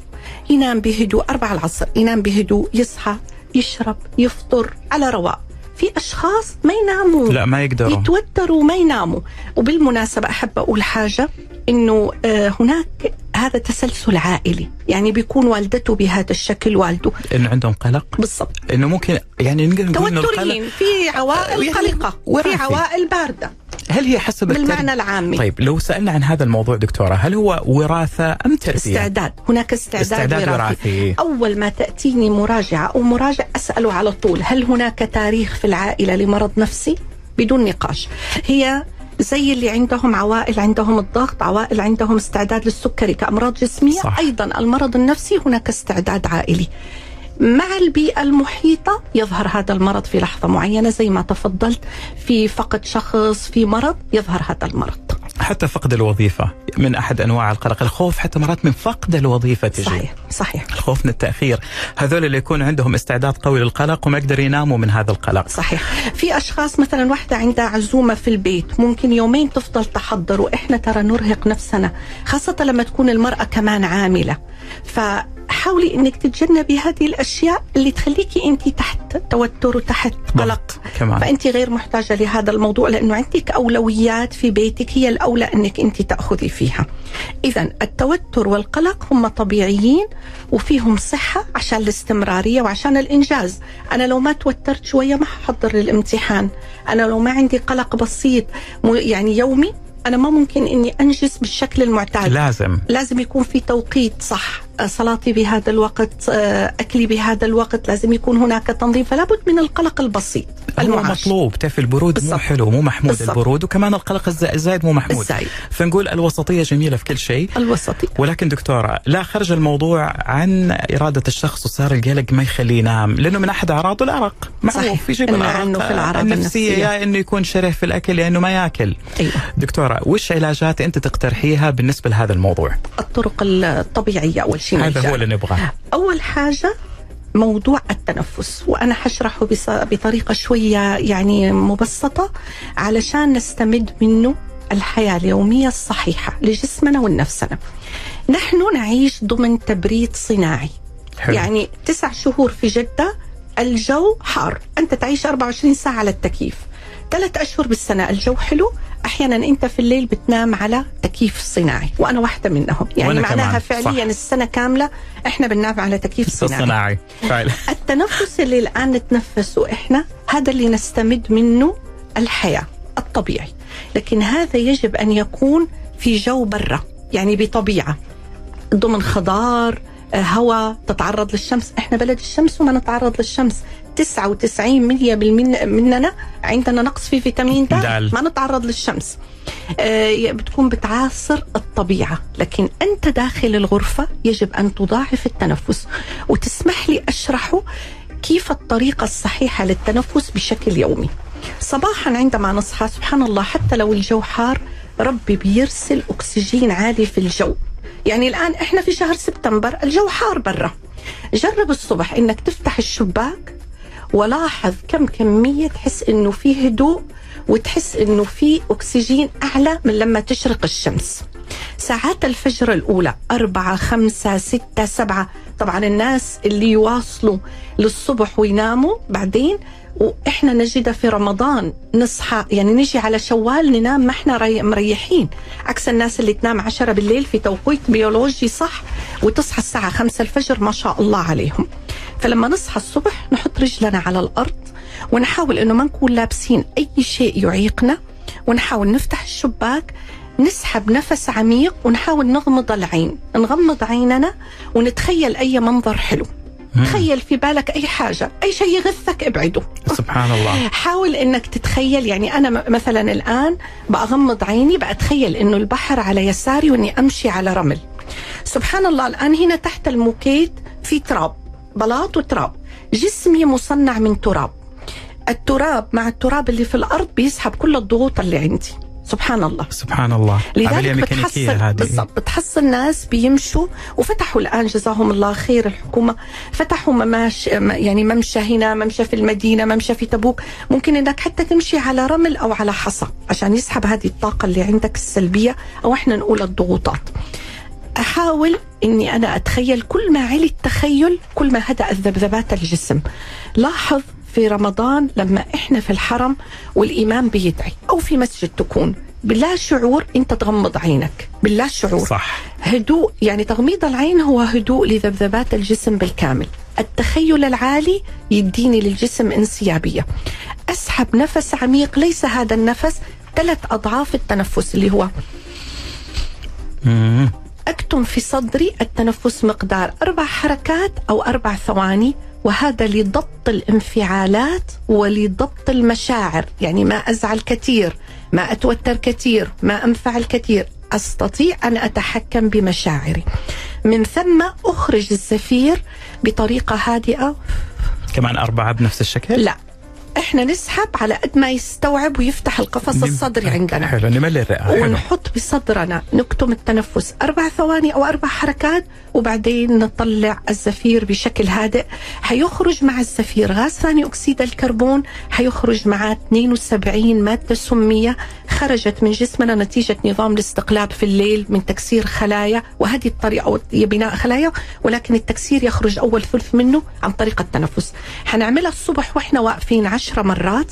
S2: ينام بهدوء أربعة العصر ينام بهدوء يصحى. يشرب يفطر على رواق. في أشخاص ما يناموا.
S1: لا ما يقدروا.
S2: يتوتروا وما يناموا. وبالمناسبة أحب أقول حاجة أنه آه، هناك هذا تسلسل عائلي. يعني بيكون والدته بهذا الشكل والده.
S1: إنه عندهم قلق؟
S2: بالضبط.
S1: إنه ممكن يعني نقدر نقول إنه
S2: توتريين في عوائل
S1: يعني
S2: قلقة. وفي. عوائل باردة.
S1: هل هي حسب
S2: بالمعنى؟ العامي
S1: طيب لو سألنا عن هذا الموضوع دكتورة هل هو وراثة أم تربية؟
S2: استعداد هناك استعداد,
S1: استعداد وراثي.
S2: أول ما تأتيني مراجعة أو مراجع أسأله على طول هل هناك تاريخ في العائلة لمرض نفسي بدون نقاش هي زي اللي عندهم عوائل عندهم الضغط عوائل عندهم استعداد للسكري كأمراض جسمية
S1: صح.
S2: أيضا المرض النفسي هناك استعداد عائلي مع البيئة المحيطة يظهر هذا المرض في لحظة معينة زي ما تفضلت في فقد شخص في مرض يظهر هذا المرض.
S1: حتى فقد الوظيفة من أحد أنواع القلق، الخوف حتى مرات من فقد الوظيفة تجي.
S2: صحيح صحيح.
S1: الخوف من التأخير، هذول اللي يكون عندهم استعداد قوي للقلق وما يقدر يناموا من هذا القلق.
S2: صحيح. في أشخاص مثلا واحدة عندها عزومة في البيت ممكن يومين تفضل تحضر وإحنا ترى نرهق نفسنا خاصة لما تكون المرأة كمان عاملة. فحاولي إنك تتجنبي هذه الأشياء اللي تخليكي انت تحت توتر وتحت قلق
S1: كمان
S2: فانت غير محتاجة لهذا الموضوع لأنه عندك أولويات في بيتك هي الأولى إنك انت تأخذي فيها. اذا التوتر والقلق هم طبيعيين وفيهم صحة عشان الاستمرارية وعشان الإنجاز. أنا لو ما توترت شوية ما ححضر للامتحان، أنا لو ما عندي قلق بسيط يعني يومي أنا ما ممكن إني أنجز بالشكل المعتاد.
S1: لازم
S2: لازم يكون في توقيت صح صلاتي بهذا الوقت آه، أكلي بهذا الوقت لازم يكون هناك تنظيم فلا بد من القلق البسيط
S1: هو مطلوب تعرف البرود مو
S2: بالضبط.
S1: حلو مو محمود
S2: بالضبط.
S1: البرود وكمان القلق الز- الزايد مو محمود
S2: الزايد.
S1: فنقول الوسطية جميلة في كل شيء
S2: الوسطي
S1: ولكن دكتورة لا خرج الموضوع عن إرادة الشخص وصار القلق ما يخليه ينام لأنه من أحد أعراضه الأرق معروف
S2: صحيح.
S1: يجيب
S2: إنه
S1: الأرق
S2: عنه في الأعراض
S1: النفسية
S2: النفسية.
S1: يا إنه يكون شره في الأكل يا إنه ما يأكل
S2: أيوة.
S1: دكتورة وش علاجات أنت تقترحيها بالنسبة لهذا الموضوع
S2: الطرق الطبيعية أول شيء
S1: هذا
S2: نلجأ
S1: هو اللي نبغاه.
S2: أول حاجة موضوع التنفس وأنا حشرحه بص- بطريقة شوية يعني مبسطة علشان نستمد منه الحياة اليومية الصحيحة لجسمنا ولنفسنا نحن نعيش ضمن تبريد صناعي.
S1: حلو.
S2: يعني تسع شهور في جدة الجو حار. أنت تعيش 24 ساعة على التكييف. ثلاث أشهر بالسنة. الجو حلو. أحيانا أنت في الليل بتنام على تكييف صناعي وأنا واحدة منهم. يعني معناها
S1: كمان.
S2: فعليا
S1: صح.
S2: السنة كاملة إحنا بننام على تكييف صناعي.
S1: فعلا.
S2: التنفس اللي الآن نتنفسه إحنا هذا اللي نستمد منه الحياة الطبيعي. لكن هذا يجب أن يكون في جو برا يعني بطبيعة. ضمن خضار آه، هواء تتعرض للشمس. إحنا بلد الشمس وما نتعرض للشمس. 99 مية بالمن مننا. عندنا نقص في فيتامين د. ما نتعرض للشمس. آه، بتكون بتعاصر الطبيعة. لكن أنت داخل الغرفة يجب أن تضاعف التنفس وتسمح لي أشرحه كيف الطريقة الصحيحة للتنفس بشكل يومي. صباحا عندما نصحى سبحان الله حتى لو الجو حار ربي بيرسل أكسجين عالي في الجو. يعني الآن إحنا في شهر سبتمبر الجو حار برا. جرب الصبح إنك تفتح الشباك ولاحظ كم كمية تحس إنه في هدوء وتحس إنه في أكسجين أعلى من لما تشرق الشمس. ساعات الفجر الأولى أربعة خمسة ستة سبعة. طبعا الناس اللي يواصلوا للصبح ويناموا بعدين وإحنا نجد في رمضان نصحى يعني نجي على شوال ننام ما إحنا ري- مريحين. عكس الناس اللي تنام عشرة بالليل في توقيت بيولوجي صح وتصحى الساعة خمسة الفجر ما شاء الله عليهم. فلما نصحى الصبح نحط رجلنا على الأرض ونحاول إنه ما نكون لابسين أي شيء يعيقنا ونحاول نفتح الشباك نسحب نفس عميق ونحاول نغمض العين. نغمض عيننا ونتخيل أي منظر حلو. تخيل في بالك أي حاجة أي شيء يغثك ابعده.
S1: سبحان الله
S2: حاول إنك تتخيل يعني أنا مثلا الآن بغمض عيني بتخيل إنه البحر على يساري وإني أمشي على رمل. سبحان الله الآن هنا تحت الموكيت في تراب بلاط وتراب. جسمي مصنع من تراب. التراب مع التراب اللي في الأرض بيسحب كل الضغوط اللي عندي. سبحان الله.
S1: سبحان الله.
S2: لذلك بتحصل
S1: هذه.
S2: بالضبط بتحصل ناس بيمشوا وفتحوا الآن جزاهم الله خير الحكومة. فتحوا مماش يعني ممشى هنا ممشى في المدينة ممشى في تبوك. ممكن إنك حتى تمشي على رمل أو على حصى عشان يسحب هذه الطاقة اللي عندك السلبية أو إحنا نقول الضغوطات. أحاول إني أنا أتخيل كل ما علي التخيل كل ما هدأت ذبذبات الجسم. لاحظ في رمضان لما إحنا في الحرم والإمام بيدعي. أو في مسجد تكون. باللا شعور انت تغمض عينك. باللا شعور
S1: صح.
S2: هدوء يعني تغميض العين هو هدوء لذبذبات الجسم بالكامل. التخيل العالي يديني للجسم انسيابية. أسحب نفس عميق ليس هذا النفس. ثلاث أضعاف التنفس اللي هو
S1: مم.
S2: أكتم في صدري التنفس مقدار أربع حركات أو أربع ثواني. وهذا لضبط الانفعالات ولضبط المشاعر. يعني ما أزعل كثير ما أتوتر كثير ما أنفعل كثير أستطيع أن أتحكم بمشاعري. من ثم أخرج الزفير بطريقة هادئة.
S1: كمان أربعة بنفس الشكل؟
S2: لا. إحنا نسحب على قد ما يستوعب ويفتح القفص الصدري عندنا.
S1: حلو نملي الرئة حلو.
S2: ونحط بصدرنا نكتم التنفس أربع ثواني أو أربع حركات وبعدين نطلع الزفير بشكل هادئ. حيخرج مع الزفير غاز ثاني أكسيد الكربون حيخرج مع 72 مادة سمية. خرجت من جسمنا نتيجة نظام الاستقلاب في الليل من تكسير خلايا وهذه الطريقة هي بناء خلايا ولكن التكسير يخرج أول ثلث منه عن طريق التنفس. حنعملها الصبح وإحنا واقفين عشرة مرات.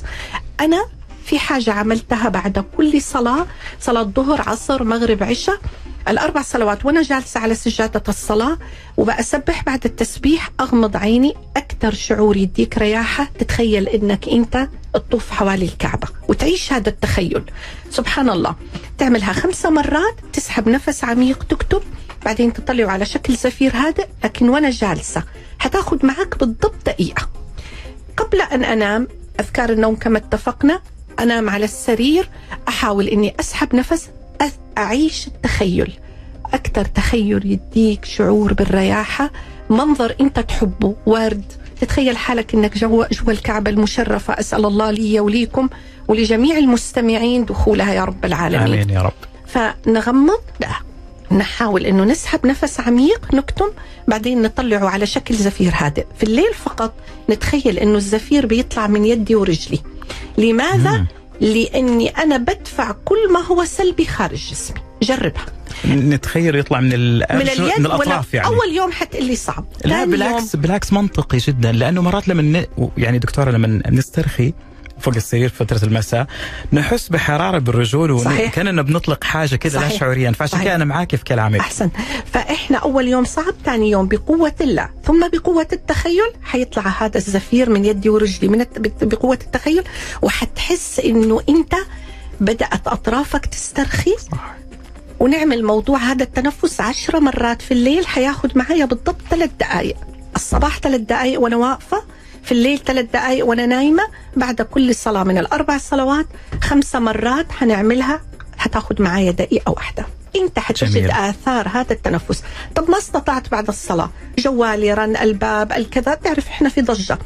S2: أنا في حاجة عملتها بعد كل صلاة صلاة ظهر عصر مغرب عشاء. الأربع صلوات وأنا جالسة على سجادة الصلاة وبأسبح بعد التسبيح أغمض عيني. أكثر شعور يديك رياحة تتخيل إنك أنت تطوف حوالي الكعبة وتعيش هذا التخيل. سبحان الله. تعملها خمسة مرات تسحب نفس عميق تكتب. بعدين تطلعه على شكل زفير هادئ لكن وأنا جالسة. حتاخد معك بالضبط دقيقة. قبل أن أنام أذكار النوم كما اتفقنا أنام على السرير أحاول أني أسحب نفس أعيش التخيل. أكثر تخيل يديك شعور بالرياحة. منظر أنت تحبه ورد. تتخيل حالك أنك جوا جوا الكعبة المشرفة. أسأل الله لي وليكم ولجميع المستمعين دخولها يا رب العالمين.
S1: آمين يا رب.
S2: فنغمض. لا. نحاول إنه نسحب نفس عميق نكتم بعدين نطلعه على شكل زفير هادئ. في الليل فقط نتخيل إنه الزفير بيطلع من يدي ورجلي. لماذا؟
S1: مم.
S2: لأني أنا بدفع كل ما هو سلبي خارج جسمي. جربها.
S1: نتخيل يطلع من
S2: من اليد
S1: من
S2: ولا
S1: الأطراف يعني.
S2: أول يوم حتقلي صعب.
S1: لا بالعكس
S2: يوم.
S1: بالعكس منطقي جدا لأنه مرات لما ن... يعني دكتورة لما نسترخي فوق السرير فترة المساء. نحس بحرارة بالرجول
S2: صحيح.
S1: وكأننا بنطلق حاجة كذا لا. شعوريا. فعشان. كذا أنا معاك في كلامك.
S2: أحسن. فإحنا أول يوم صعب ثاني يوم بقوة الله. ثم بقوة التخيل حيطلع هذا الزفير من يدي ورجلي من بقوة التخيل. وحتحس إنه أنت بدأت أطرافك تسترخي.
S1: صح.
S2: ونعمل موضوع هذا التنفس عشرة مرات في الليل. حياخد معايا بالضبط ثلاث دقائق الصباح ثلاث دقائق وأنا واقفة. في الليل ثلاث دقائق وأنا نايمة. بعد كل صلاه من الأربع صلوات خمسة مرات حنعملها. حتاخد معايا دقيقة واحدة. إنت حتجد
S1: جميل.
S2: اثار هذا التنفس. طب ما استطعت بعد الصلاة؟ جوالي رن الباب الكذا. تعرف إحنا في ضجة.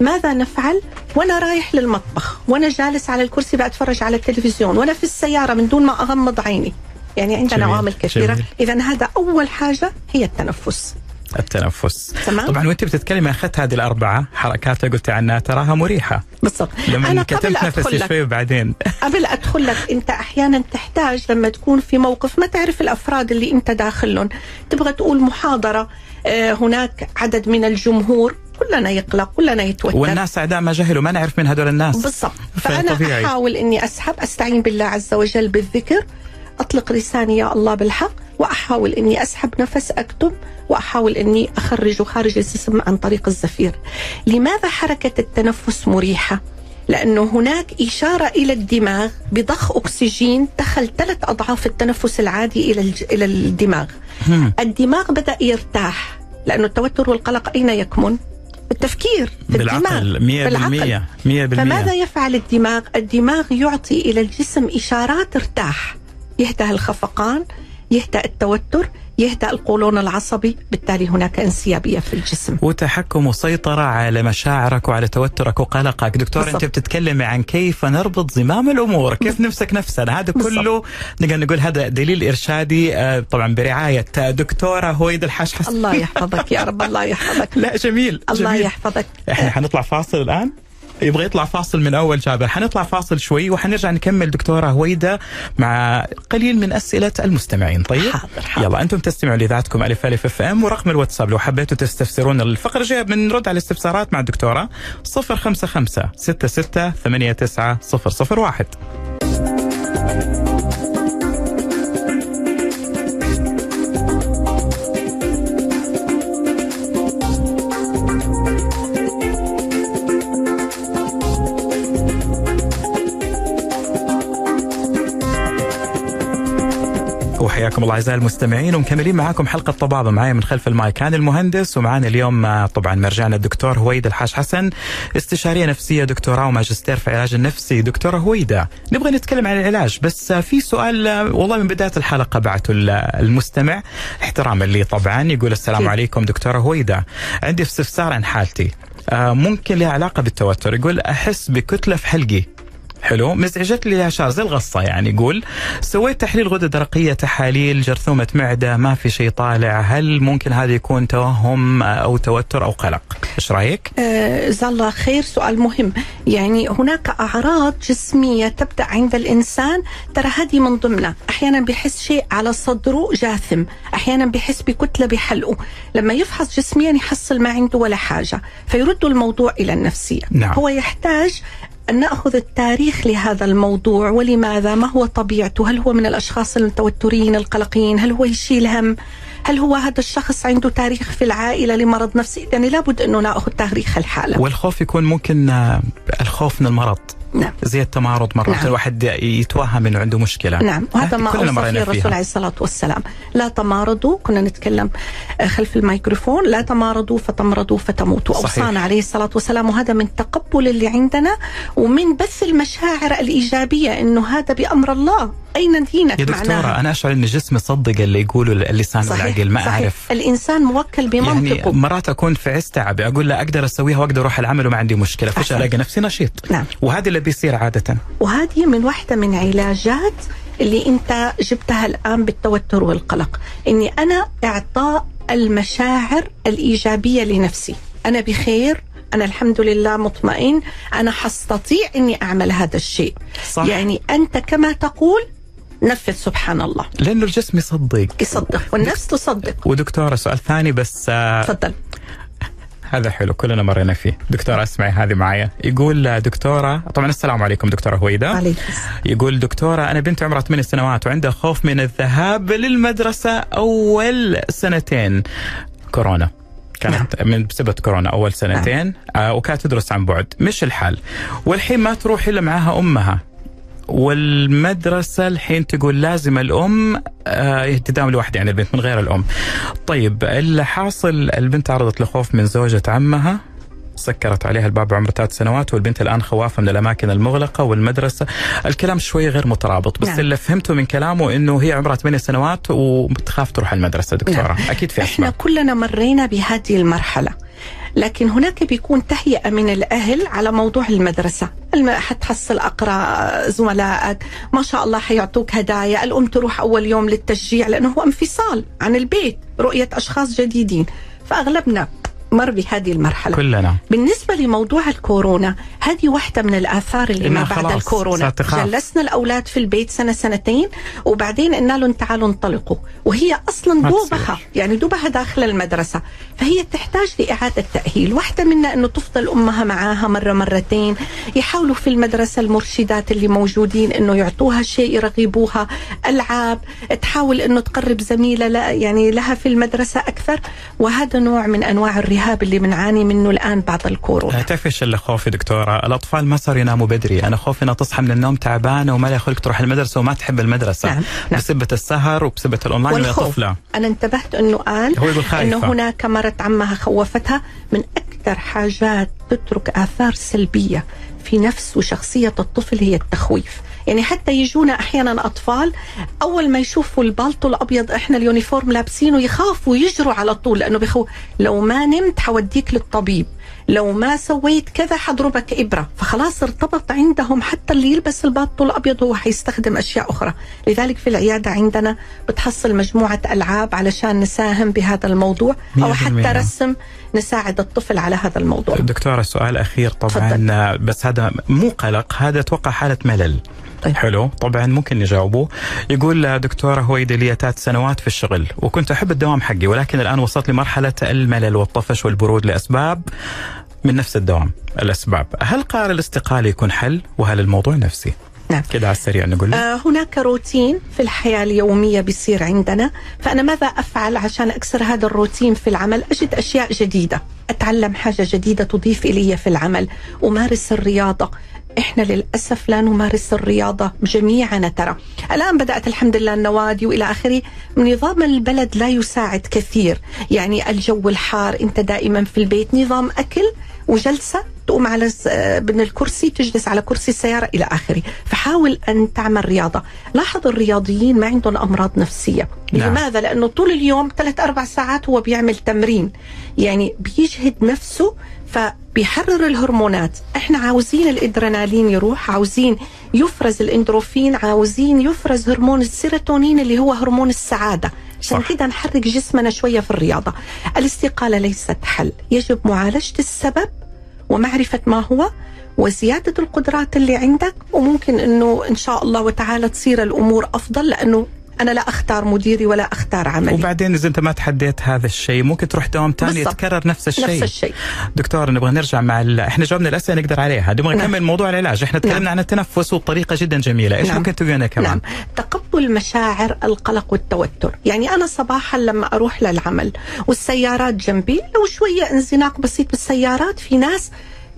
S2: ماذا نفعل؟ وأنا رايح للمطبخ. وأنا جالس على الكرسي بتفرج على التلفزيون. وأنا في السيارة من دون ما أغمض عيني. يعني عندنا
S1: جميل.
S2: عوامل
S1: كثيرة.
S2: اذا هذا أول حاجة هي التنفس.
S1: التنفس.
S2: تمام.
S1: طبعا وانت بتتكلمي أخذت هذه الأربعة حركات اللي قلت عنها تراها مريحة.
S2: بالضبط.
S1: لما
S2: أنا قبل
S1: نفسي
S2: لك.
S1: شوي وبعدين.
S2: قبل أدخل لك أنت أحيانا تحتاج لما تكون في موقف ما تعرف الأفراد اللي أنت داخلهم. تبغى تقول محاضرة آه، هناك عدد من الجمهور كلنا يقلق كلنا يتوتر.
S1: والناس أعداء ما جهلوا ما نعرف من هدول الناس.
S2: بالضبط. فأنا
S1: فطبيعي.
S2: أحاول إني أسحب أستعين بالله عز وجل بالذكر. أطلق لساني يا الله بالحق. وأحاول إني أسحب نفس أكتب وأحاول إني اخرجه خارج الجسم عن طريق الزفير. لماذا حركة التنفس مريحة؟ لأنه هناك إشارة إلى الدماغ بضخ أكسجين دخل ثلاث أضعاف التنفس العادي إلى إلى الدماغ. الدماغ بدأ يرتاح لأنه التوتر والقلق أين يكمن؟ التفكير في
S1: بالعقل
S2: الدماغ
S1: 100% 100%
S2: فماذا يفعل الدماغ؟ الدماغ يعطي إلى الجسم إشارات ارتاح يهدأ الخفقان يهدأ التوتر يهدأ القولون العصبي بالتالي هناك انسيابية في الجسم.
S1: وتحكم وسيطرة على مشاعرك وعلى توترك وقلقك. دكتور
S2: بالضبط.
S1: أنت بتتكلمي عن كيف نربط زمام الأمور كيف نمسك نفسنا هذا. كله نقدر نقول هذا دليل إرشادي آه، طبعا برعاية دكتورة هويد الحشحس
S2: الله يحفظك يا رب الله يحفظك.
S1: لا جميل
S2: الله
S1: جميل.
S2: يحفظك.
S1: إحنا حنطلع فاصل الآن. يبغى يطلع فاصل من أول جابر حنطلع فاصل شوي وحنرجع نكمل دكتورة هويدا مع قليل من أسئلة المستمعين. طيب؟
S2: حاضر، حاضر.
S1: يلا أنتم تستمعوا لإذاعتكم ألف ألف أف أم ورقم الواتساب. لو حبيتوا تستفسرون الفقرة الجاية بنرد على الاستفسارات مع الدكتورة. 055 66 89 001 وحياكم الله أعزائي المستمعين ومكملين معاكم حلقة طبابه معايا من خلف المايك أنا المهندس ومعانا اليوم آه، طبعا مرجعنا الدكتور هويدا الحاج حسن استشارية نفسية دكتوراه وماجستير في العلاج النفسي دكتورة هويدا نبغى نتكلم عن العلاج بس آه، في سؤال آه، والله من بداية الحلقة بعته ال- المستمع. احتراما لي طبعا يقول السلام. عليكم دكتورة هويدا عندي استفسار عن حالتي. ممكن لها علاقة بالتوتر. يقول أحس بكتلة في حلقي. حلو. مزعجت لي زي الغصة يعني. يقول سويت تحليل غده درقيه تحاليل جرثومة معدة ما في شيء طالع هل ممكن هذا يكون توهم أو توتر أو قلق؟ إيش رأيك؟
S2: آه، جزاه الله خير. سؤال مهم. يعني هناك أعراض جسمية تبدأ عند الإنسان ترى هذه من ضمنها. أحيانا بيحس شيء على صدره جاثم أحيانا بيحس بكتلة بحلقه. لما يفحص جسميا يحصل ما عنده ولا حاجة فيردوا الموضوع إلى النفسية.
S1: نعم.
S2: هو يحتاج أن نأخذ التاريخ لهذا الموضوع ولماذا؟ ما هو طبيعته؟ هل هو من الأشخاص المتوترين القلقين؟ هل هو يشيل هم؟ هل هو هذا الشخص عنده تاريخ في العائلة لمرض نفسي؟ يعني لابد أنه نأخذ تاريخ الحالة.
S1: والخوف يكون ممكن آه، الخوف من المرض.
S2: نعم.
S1: زي التمارض مرات
S2: نعم.
S1: الواحد يتوهم إنه عنده مشكلة.
S2: نعم. وهذا ما
S1: أوصى
S2: فيه الرسول. عليه الصلاة والسلام. لا تمارضوا كنا نتكلم آه، خلف الميكروفون. لا تمارضوا فتمرضوا فتموتوا. أوصانا عليه الصلاة والسلام. وهذا من تقبل اللي عندنا ومن بث المشاعر الإيجابية إنه هذا بأمر الله. أين دينك؟
S1: يا دكتورة
S2: معناها
S1: أنا أشعر إن جسمي يصدق اللي يقوله اللسان والعقل ما
S2: صحيح.
S1: أعرف.
S2: الإنسان موكل
S1: يعني
S2: بمنطقه
S1: مرات أكون في عز تعبي أقول لا أقدر أسويها وأقدر أروح العمل وما عندي مشكلة فجاه
S2: أحسنت.
S1: ألاقي نفسي نشيط.
S2: نعم.
S1: وهذا اللي بيصير عادة.
S2: وهذه من واحدة من علاجات اللي أنت جبتها الآن بالتوتر والقلق. إني أنا إعطاء المشاعر الإيجابية لنفسي. أنا بخير أنا الحمد لله مطمئن أنا حستطيع إني أعمل هذا الشيء.
S1: صح.
S2: يعني أنت كما تقول نفذ سبحان الله.
S1: لأنه الجسم يصدق.
S2: يصدق والنفس تصدق.
S1: ودكتورة سؤال ثاني بس آه
S2: تفضل.
S1: هذا حلو كلنا مرينا فيه. دكتورة اسمعي هذه معايا. يقول آه، دكتورة طبعا السلام عليكم دكتورة هويدا
S2: عليك
S1: يقول دكتورة أنا بنت عمرها 8 سنوات وعندها خوف من الذهاب للمدرسة أول سنتين. كورونا. كانت من بسبب كورونا أول سنتين آه وكانت تدرس عن بعد. مش الحال. والحين ما تروح إلا معاها أمها. والمدرسة الحين تقول لازم الأم آه تداوم لوحدها يعني البنت من غير الأم. طيب اللي حاصل البنت تعرضت لخوف من زوجة عمها سكرت عليها الباب عمر ثلاث سنوات والبنت الآن خوافه من الأماكن المغلقة والمدرسة. الكلام شوي غير مترابط بس
S2: نعم.
S1: اللي فهمته من كلامه إنه هي عمرها 8 سنوات وبتخاف تروح المدرسة دكتورة.
S2: نعم.
S1: أكيد في إحنا
S2: كلنا مرينا بهذه المرحلة. لكن هناك بيكون تهيئة من الأهل على موضوع المدرسة. الم- حتحصل أقرأ زملائك. ما شاء الله حيعطوك هدايا. الأم تروح أول يوم للتشجيع لأنه هو انفصال عن البيت رؤية أشخاص جديدين. فأغلبنا مر بهذه المرحلة.
S1: كلنا.
S2: بالنسبة لموضوع الكورونا هذه واحدة من الآثار اللي ما بعد الكورونا. جلسنا الأولاد في البيت سنة سنتين وبعدين قلنا لهم تعالوا انطلقوا. وهي أصلا
S1: ما
S2: دوبها. يعني دوبها داخل المدرسة. فهي تحتاج لإعادة تأهيل. واحدة منا أنه تفضل أمها معاها مرة مرتين يحاولوا في المدرسة المرشدات اللي موجودين أنه يعطوها شيء يرغبوها ألعاب تحاول أنه تقرب زميلة لا يعني لها في المدرسة أكثر. وهذا نوع من أنواع الرهاب اللي بنعاني منه الآن بعد الكورونا
S1: تعرف إيش اللي خوفي دكتورة؟ الأطفال ما صاروا يناموا بدري، أنا خوفي إنها تصحى من النوم تعبانة وما لها خلق تروح المدرسة وما تحب المدرسة
S2: نعم، نعم.
S1: بسبة السهر وبسبة الأونلاين وهي
S2: والخوف
S1: طفلة
S2: أنا انتبهت أنه قال
S1: هو يقول خايفة.
S2: أنه هناك مرة عمها خوفتها من أكثر حاجات تترك آثار سلبية في نفس وشخصية الطفل هي التخويف يعني حتى يجونا أحيانا أطفال أول ما يشوفوا البالطو الأبيض إحنا ال uniform لابسينه يخافوا يجروا على طول لأنه بخو لو ما نمت حوديك للطبيب لو ما سويت كذا حضربك إبرة فخلاص ارتبط عندهم حتى اللي يلبس البالطو الأبيض هو حيستخدم أشياء أخرى لذلك في العيادة عندنا بتحصل مجموعة ألعاب علشان نساهم بهذا الموضوع
S1: أو.
S2: حتى رسم نساعد الطفل على هذا الموضوع
S1: دكتورة دكتورة سؤال أخير طبعا
S2: تفضل.
S1: بس هذا مو قلق هذا أتوقع حالة ملل
S2: طيب.
S1: حلو. طبعا ممكن نجاوبه. يقول دكتورة هويدا لي ثلاث سنوات في الشغل وكنت أحب الدوام حقي ولكن الآن وصلت لمرحلة الملل والطفش والبرود لأسباب من نفس الدوام الأسباب. هل قرار الاستقالة يكون حل؟ وهل الموضوع نفسي؟
S2: نعم.
S1: كده على السريع نقول
S2: آه هناك روتين في الحياة اليومية بيصير عندنا فأنا ماذا أفعل عشان أكسر هذا الروتين في العمل؟ أجد أشياء جديدة أتعلم حاجة جديدة تضيف إلي في العمل أمارس الرياضة إحنا للأسف لا نمارس الرياضة جميعنا ترى. الآن بدأت الحمد لله النوادي وإلى آخره. نظام البلد لا يساعد كثير. يعني الجو الحار أنت دائما في البيت. نظام أكل وجلسة تقوم على من الكرسي تجلس على كرسي السيارة إلى آخره. فحاول أن تعمل رياضة. لاحظ الرياضيين ما عندهم أمراض نفسية.
S1: نعم.
S2: لماذا؟ لأنه طول اليوم ثلاث أربع ساعات هو بيعمل تمرين. يعني بيجهد نفسه فبيحرر الهرمونات. إحنا عاوزين الإدرينالين يروح عاوزين يفرز الإندروفين عاوزين يفرز هرمون السيروتونين اللي هو هرمون السعادة. عشان. كده نحرك جسمنا شوية في الرياضة. الاستقاله ليست حل. يجب معالجة السبب ومعرفة ما هو وزيادة القدرات اللي عندك وممكن إنه إن شاء الله وتعالى تصير الأمور أفضل لأنه أنا لا أختار مديري ولا أختار عملي.
S1: وبعدين إذا أنت ما تحديت هذا الشيء ممكن تروح دوام ثاني. يتكرر نفس الشيء
S2: نفس الشيء.
S1: دكتور نبغى نرجع مع ال... إحنا جاوبنا الأسئلة نقدر عليها. نبغى
S2: نعم.
S1: نكمل موضوع العلاج. إحنا تكلمنا
S2: نعم.
S1: عن التنفس وبطريقه جدا جميلة. إيش
S2: نعم.
S1: ممكن تقولنا كمان؟
S2: نعم. تقبل مشاعر القلق والتوتر. يعني أنا صباحا لما أروح للعمل والسيارات جنبي لو شوية انزلاق بسيط بالسيارات في ناس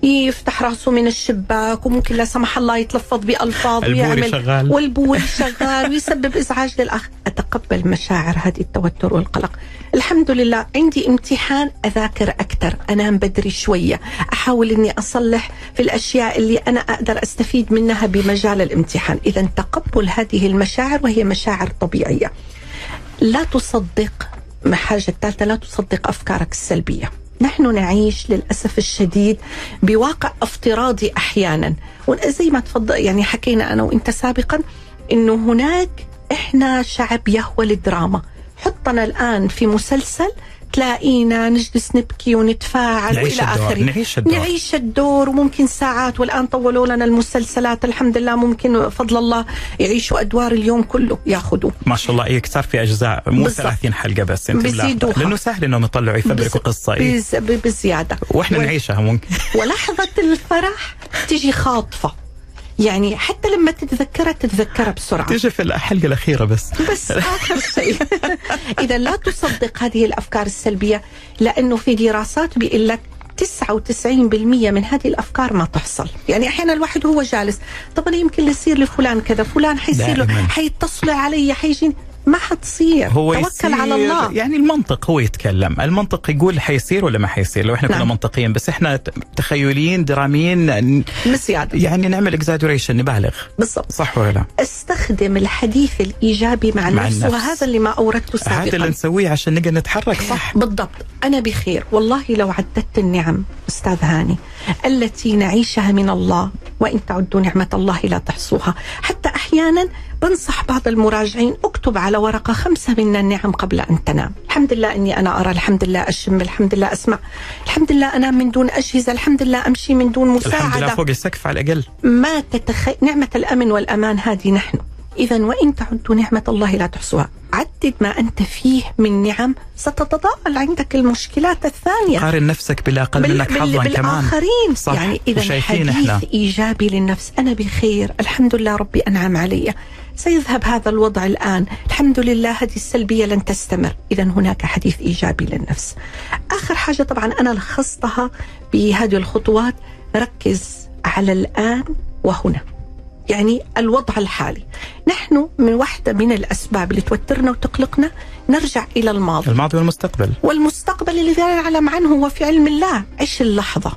S2: يفتح راسه من الشباك وممكن لا سمح الله يتلفظ بألفاظ
S1: البوري
S2: ويعمل
S1: شغال.
S2: والبوري شغال ويسبب إزعاج للآخر. أتقبل مشاعر هذه التوتر والقلق. الحمد لله عندي امتحان أذاكر أكثر أنام بدري شوية. أحاول أني أصلح في الأشياء اللي أنا أقدر أستفيد منها بمجال الامتحان. إذا تقبل هذه المشاعر وهي مشاعر طبيعية. لا تصدق ما حاجة الثالثة لا تصدق أفكارك السلبية. نحن نعيش للأسف الشديد بواقع افتراضي أحيانا. وزي ما تفضل يعني حكينا أنا وإنت سابقا إنه هناك إحنا شعب يهوى الدراما حطنا الآن في مسلسل تلاقينا نجلس نبكي ونتفاعل
S1: نعيش
S2: والى آخره
S1: نعيش الدور.
S2: نعيش الدور وممكن ساعات والآن طولوا لنا المسلسلات الحمد لله ممكن فضل الله يعيشوا أدوار اليوم كله ياخذوا
S1: ما شاء الله يكثر في أجزاء مو
S2: بالضبط.
S1: 30 حلقة بس انت ملاحظة.
S2: بيزيدوها.
S1: لأنه سهل إنهم يطلعوا يفبركوا قصة إيه؟
S2: بزيادة
S1: وإحنا
S2: وال-
S1: نعيشها ممكن
S2: ولحظه الفرح تجي خاطفة يعني حتى لما تتذكرها تتذكرها بسرعة.
S1: تيجي في الحلقة الأخيرة بس.
S2: بس آخر شيء. إذا لا تصدق هذه الأفكار السلبية لأنه في دراسات بيقول لك 99% من هذه الأفكار ما تحصل، يعني أحيانا الواحد هو جالس، طب أنا يمكن يصير لفلان كذا، فلان حيصير له. حيتصلوا علي حيجيني. ما حتصير.
S1: هو
S2: توكل على الله.
S1: يعني المنطق هو يتكلم. المنطق يقول حيصير ولا ما حيصير؟ لو إحنا كنا
S2: نعم.
S1: منطقيين بس إحنا تخيليين دراميين
S2: بزياده
S1: يعني نعمل اكزاجوريشن نبالغ.
S2: بالضبط.
S1: صح ولا لا؟
S2: أستخدم الحديث الإيجابي مع,
S1: مع
S2: النفس,
S1: النفس.
S2: وهذا اللي ما أوردته سابقا.
S1: هذا اللي نسويه عشان نقدر نتحرك صح؟
S2: بالضبط. أنا بخير. والله لو عددت النعم أستاذ هاني التي نعيشها من الله وإن تعدوا نعمة الله لا تحصوها. حتى أحيانا بنصح بعض المراجعين اكتب على ورقة خمسة من النعم قبل أن تنام. الحمد لله أني أنا أرى الحمد لله أشم الحمد لله أسمع الحمد لله أنام من دون أجهزة الحمد لله أمشي من دون مساعدة
S1: الحمد لله فوق السقف على الأقل.
S2: ما تتخيل نعمة الأمن والأمان هذه نحن. إذا وإن تعدوا نعمة الله لا تحصوها. عدد ما أنت فيه من نعم ستتضاءل عندك المشكلات الثانية.
S1: قارن نفسك بالاقل
S2: بال-
S1: منك
S2: بال-
S1: حظا كمان.
S2: بالآخرين.
S1: صح.
S2: يعني إذا حديث
S1: إحنا.
S2: إيجابي للنفس. أنا بخير. الحمد لله ربي أنعم علي. سيذهب هذا الوضع الآن. الحمد لله هذه السلبية لن تستمر. إذا هناك حديث إيجابي للنفس. آخر حاجة طبعا أنا لخصتها بهذه الخطوات. ركز على الآن وهنا. يعني الوضع الحالي. نحن من واحدة من الأسباب اللي توترنا وتقلقنا نرجع إلى الماضي.
S1: الماضي والمستقبل.
S2: والمستقبل اللي لا نعلم عنه هو في علم الله. عيش اللحظة.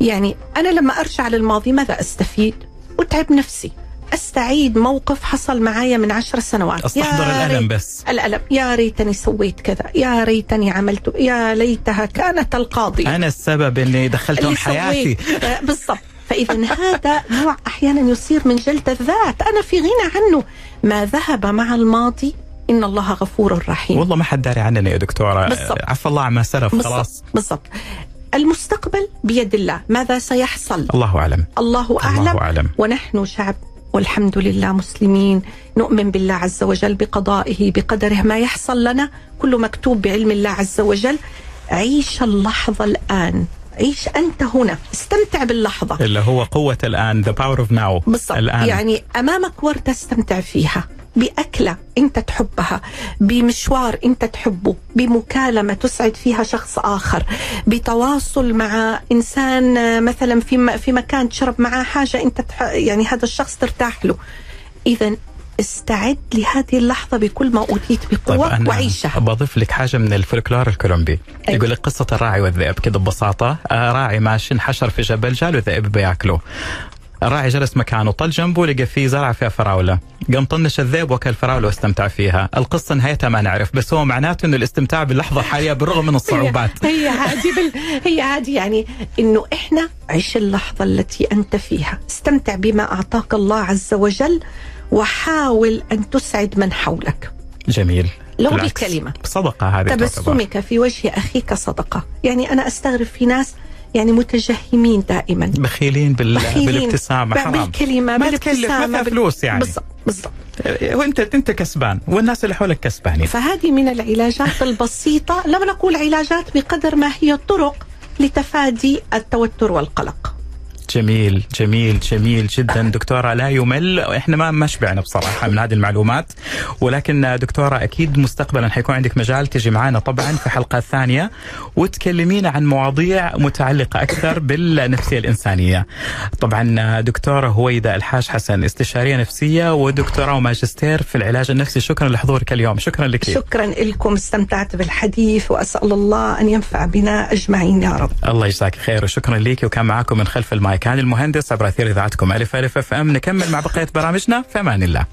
S2: يعني أنا لما أرجع للماضي ماذا أستفيد؟ أتعب نفسي. أستعيد موقف حصل معايا من عشر سنوات.
S1: أستحضر
S2: الألم
S1: بس.
S2: الألم. يا ريتني سويت كذا. يا ريتني عملت يا ليتها كانت القاضية.
S1: أنا السبب إني دخلتهم حياتي.
S2: آه، بالضبط. فإذا هذا نوع أحيانا يصير من جلد الذات. أنا في غنى عنه. ما ذهب مع الماضي إن الله غفور رحيم.
S1: والله ما حد داري عننا يا دكتورة.
S2: بالضبط.
S1: عفى الله عما سلف خلاص.
S2: بالضبط. المستقبل بيد الله. ماذا سيحصل؟
S1: الله أعلم.
S2: الله أعلم,
S1: الله أعلم.
S2: ونحن شعب والحمد لله مسلمين. نؤمن بالله عز وجل بقضائه بقدره. ما يحصل لنا كله مكتوب بعلم الله عز وجل. عيش اللحظة الآن. عيش أنت هنا؟ استمتع باللحظة.
S1: اللي هو قوة الآن the power of now.
S2: بالضبط. يعني أمامك وردة استمتع فيها. بأكلة أنت تحبها. بمشوار أنت تحبه. بمكالمة تسعد فيها شخص آخر. بتواصل مع إنسان آه، مثلا في في مكان تشرب معاه حاجة أنت يعني هذا الشخص ترتاح له. إذا استعد لهذه اللحظة بكل ما أوتيت بقوة
S1: أنا
S2: وعيشها
S1: بضيف لك حاجة من الفولكلور الكولومبي.
S2: أيوة.
S1: يقول لك قصة الراعي والذئب كده ببساطة. آه، راعي ماشي انحشر في جبل جاله ذئب بياكله. الراعي جلس مكانه طل جنبه لقى فيه زرعة فيها فراولة. قام طنش الذئب وكل فراولة واستمتع فيها. القصة نهايتها ما نعرف بس هو معناته إنه الاستمتاع باللحظة الحالية بالرغم من الصعوبات.
S2: هي, هذه بال... هي هذه يعني إنه إحنا عيش اللحظة التي أنت فيها. استمتع بما أعطاك الله عز وجل. وحاول أن تسعد من حولك.
S1: جميل.
S2: لو
S1: بالعكس.
S2: بكلمة.
S1: صدقة هذه تعتبر.
S2: تبسمك في وجه أخيك صدقة. يعني أنا أستغرب في ناس يعني متجهمين دائما.
S1: بخيلين بال...
S2: بخيلين.
S1: بالابتسامة. حرام.
S2: بالكلمة
S1: ما تكلف
S2: بالابتسامة
S1: ما فلوس يعني.
S2: بالضبط بالضبط.
S1: وانت أنت كسبان. والناس اللي حولك كسبانين.
S2: فهذه من العلاجات البسيطة. لم نقول علاجات بقدر ما هي طرق لتفادي التوتر والقلق.
S1: جميل جميل جميل جدا. دكتورة لا يمل. إحنا ما ما شبعنا بصراحة من هذه المعلومات. ولكن دكتورة أكيد مستقبلا حيكون عندك مجال تجي معنا طبعا في حلقات ثانية وتكلمينا عن مواضيع متعلقة أكثر بالنفسية الإنسانية. طبعا دكتورة هويدا الحاج حسن استشارية نفسية ودكتوراه وماجستير في العلاج النفسي. شكرا لحضورك اليوم. شكرا لك.
S2: شكرا لكم. استمتعت بالحديث وأسأل الله أن ينفع بنا أجمعين يا رب.
S1: الله يجزاك خير وشكرا ليك وكان معكم من خلف المايك هاني المهندس عبر أثير إذاعتكم ألف ألف أف أم. نكمل مع بقية برامجنا. في أمان الله.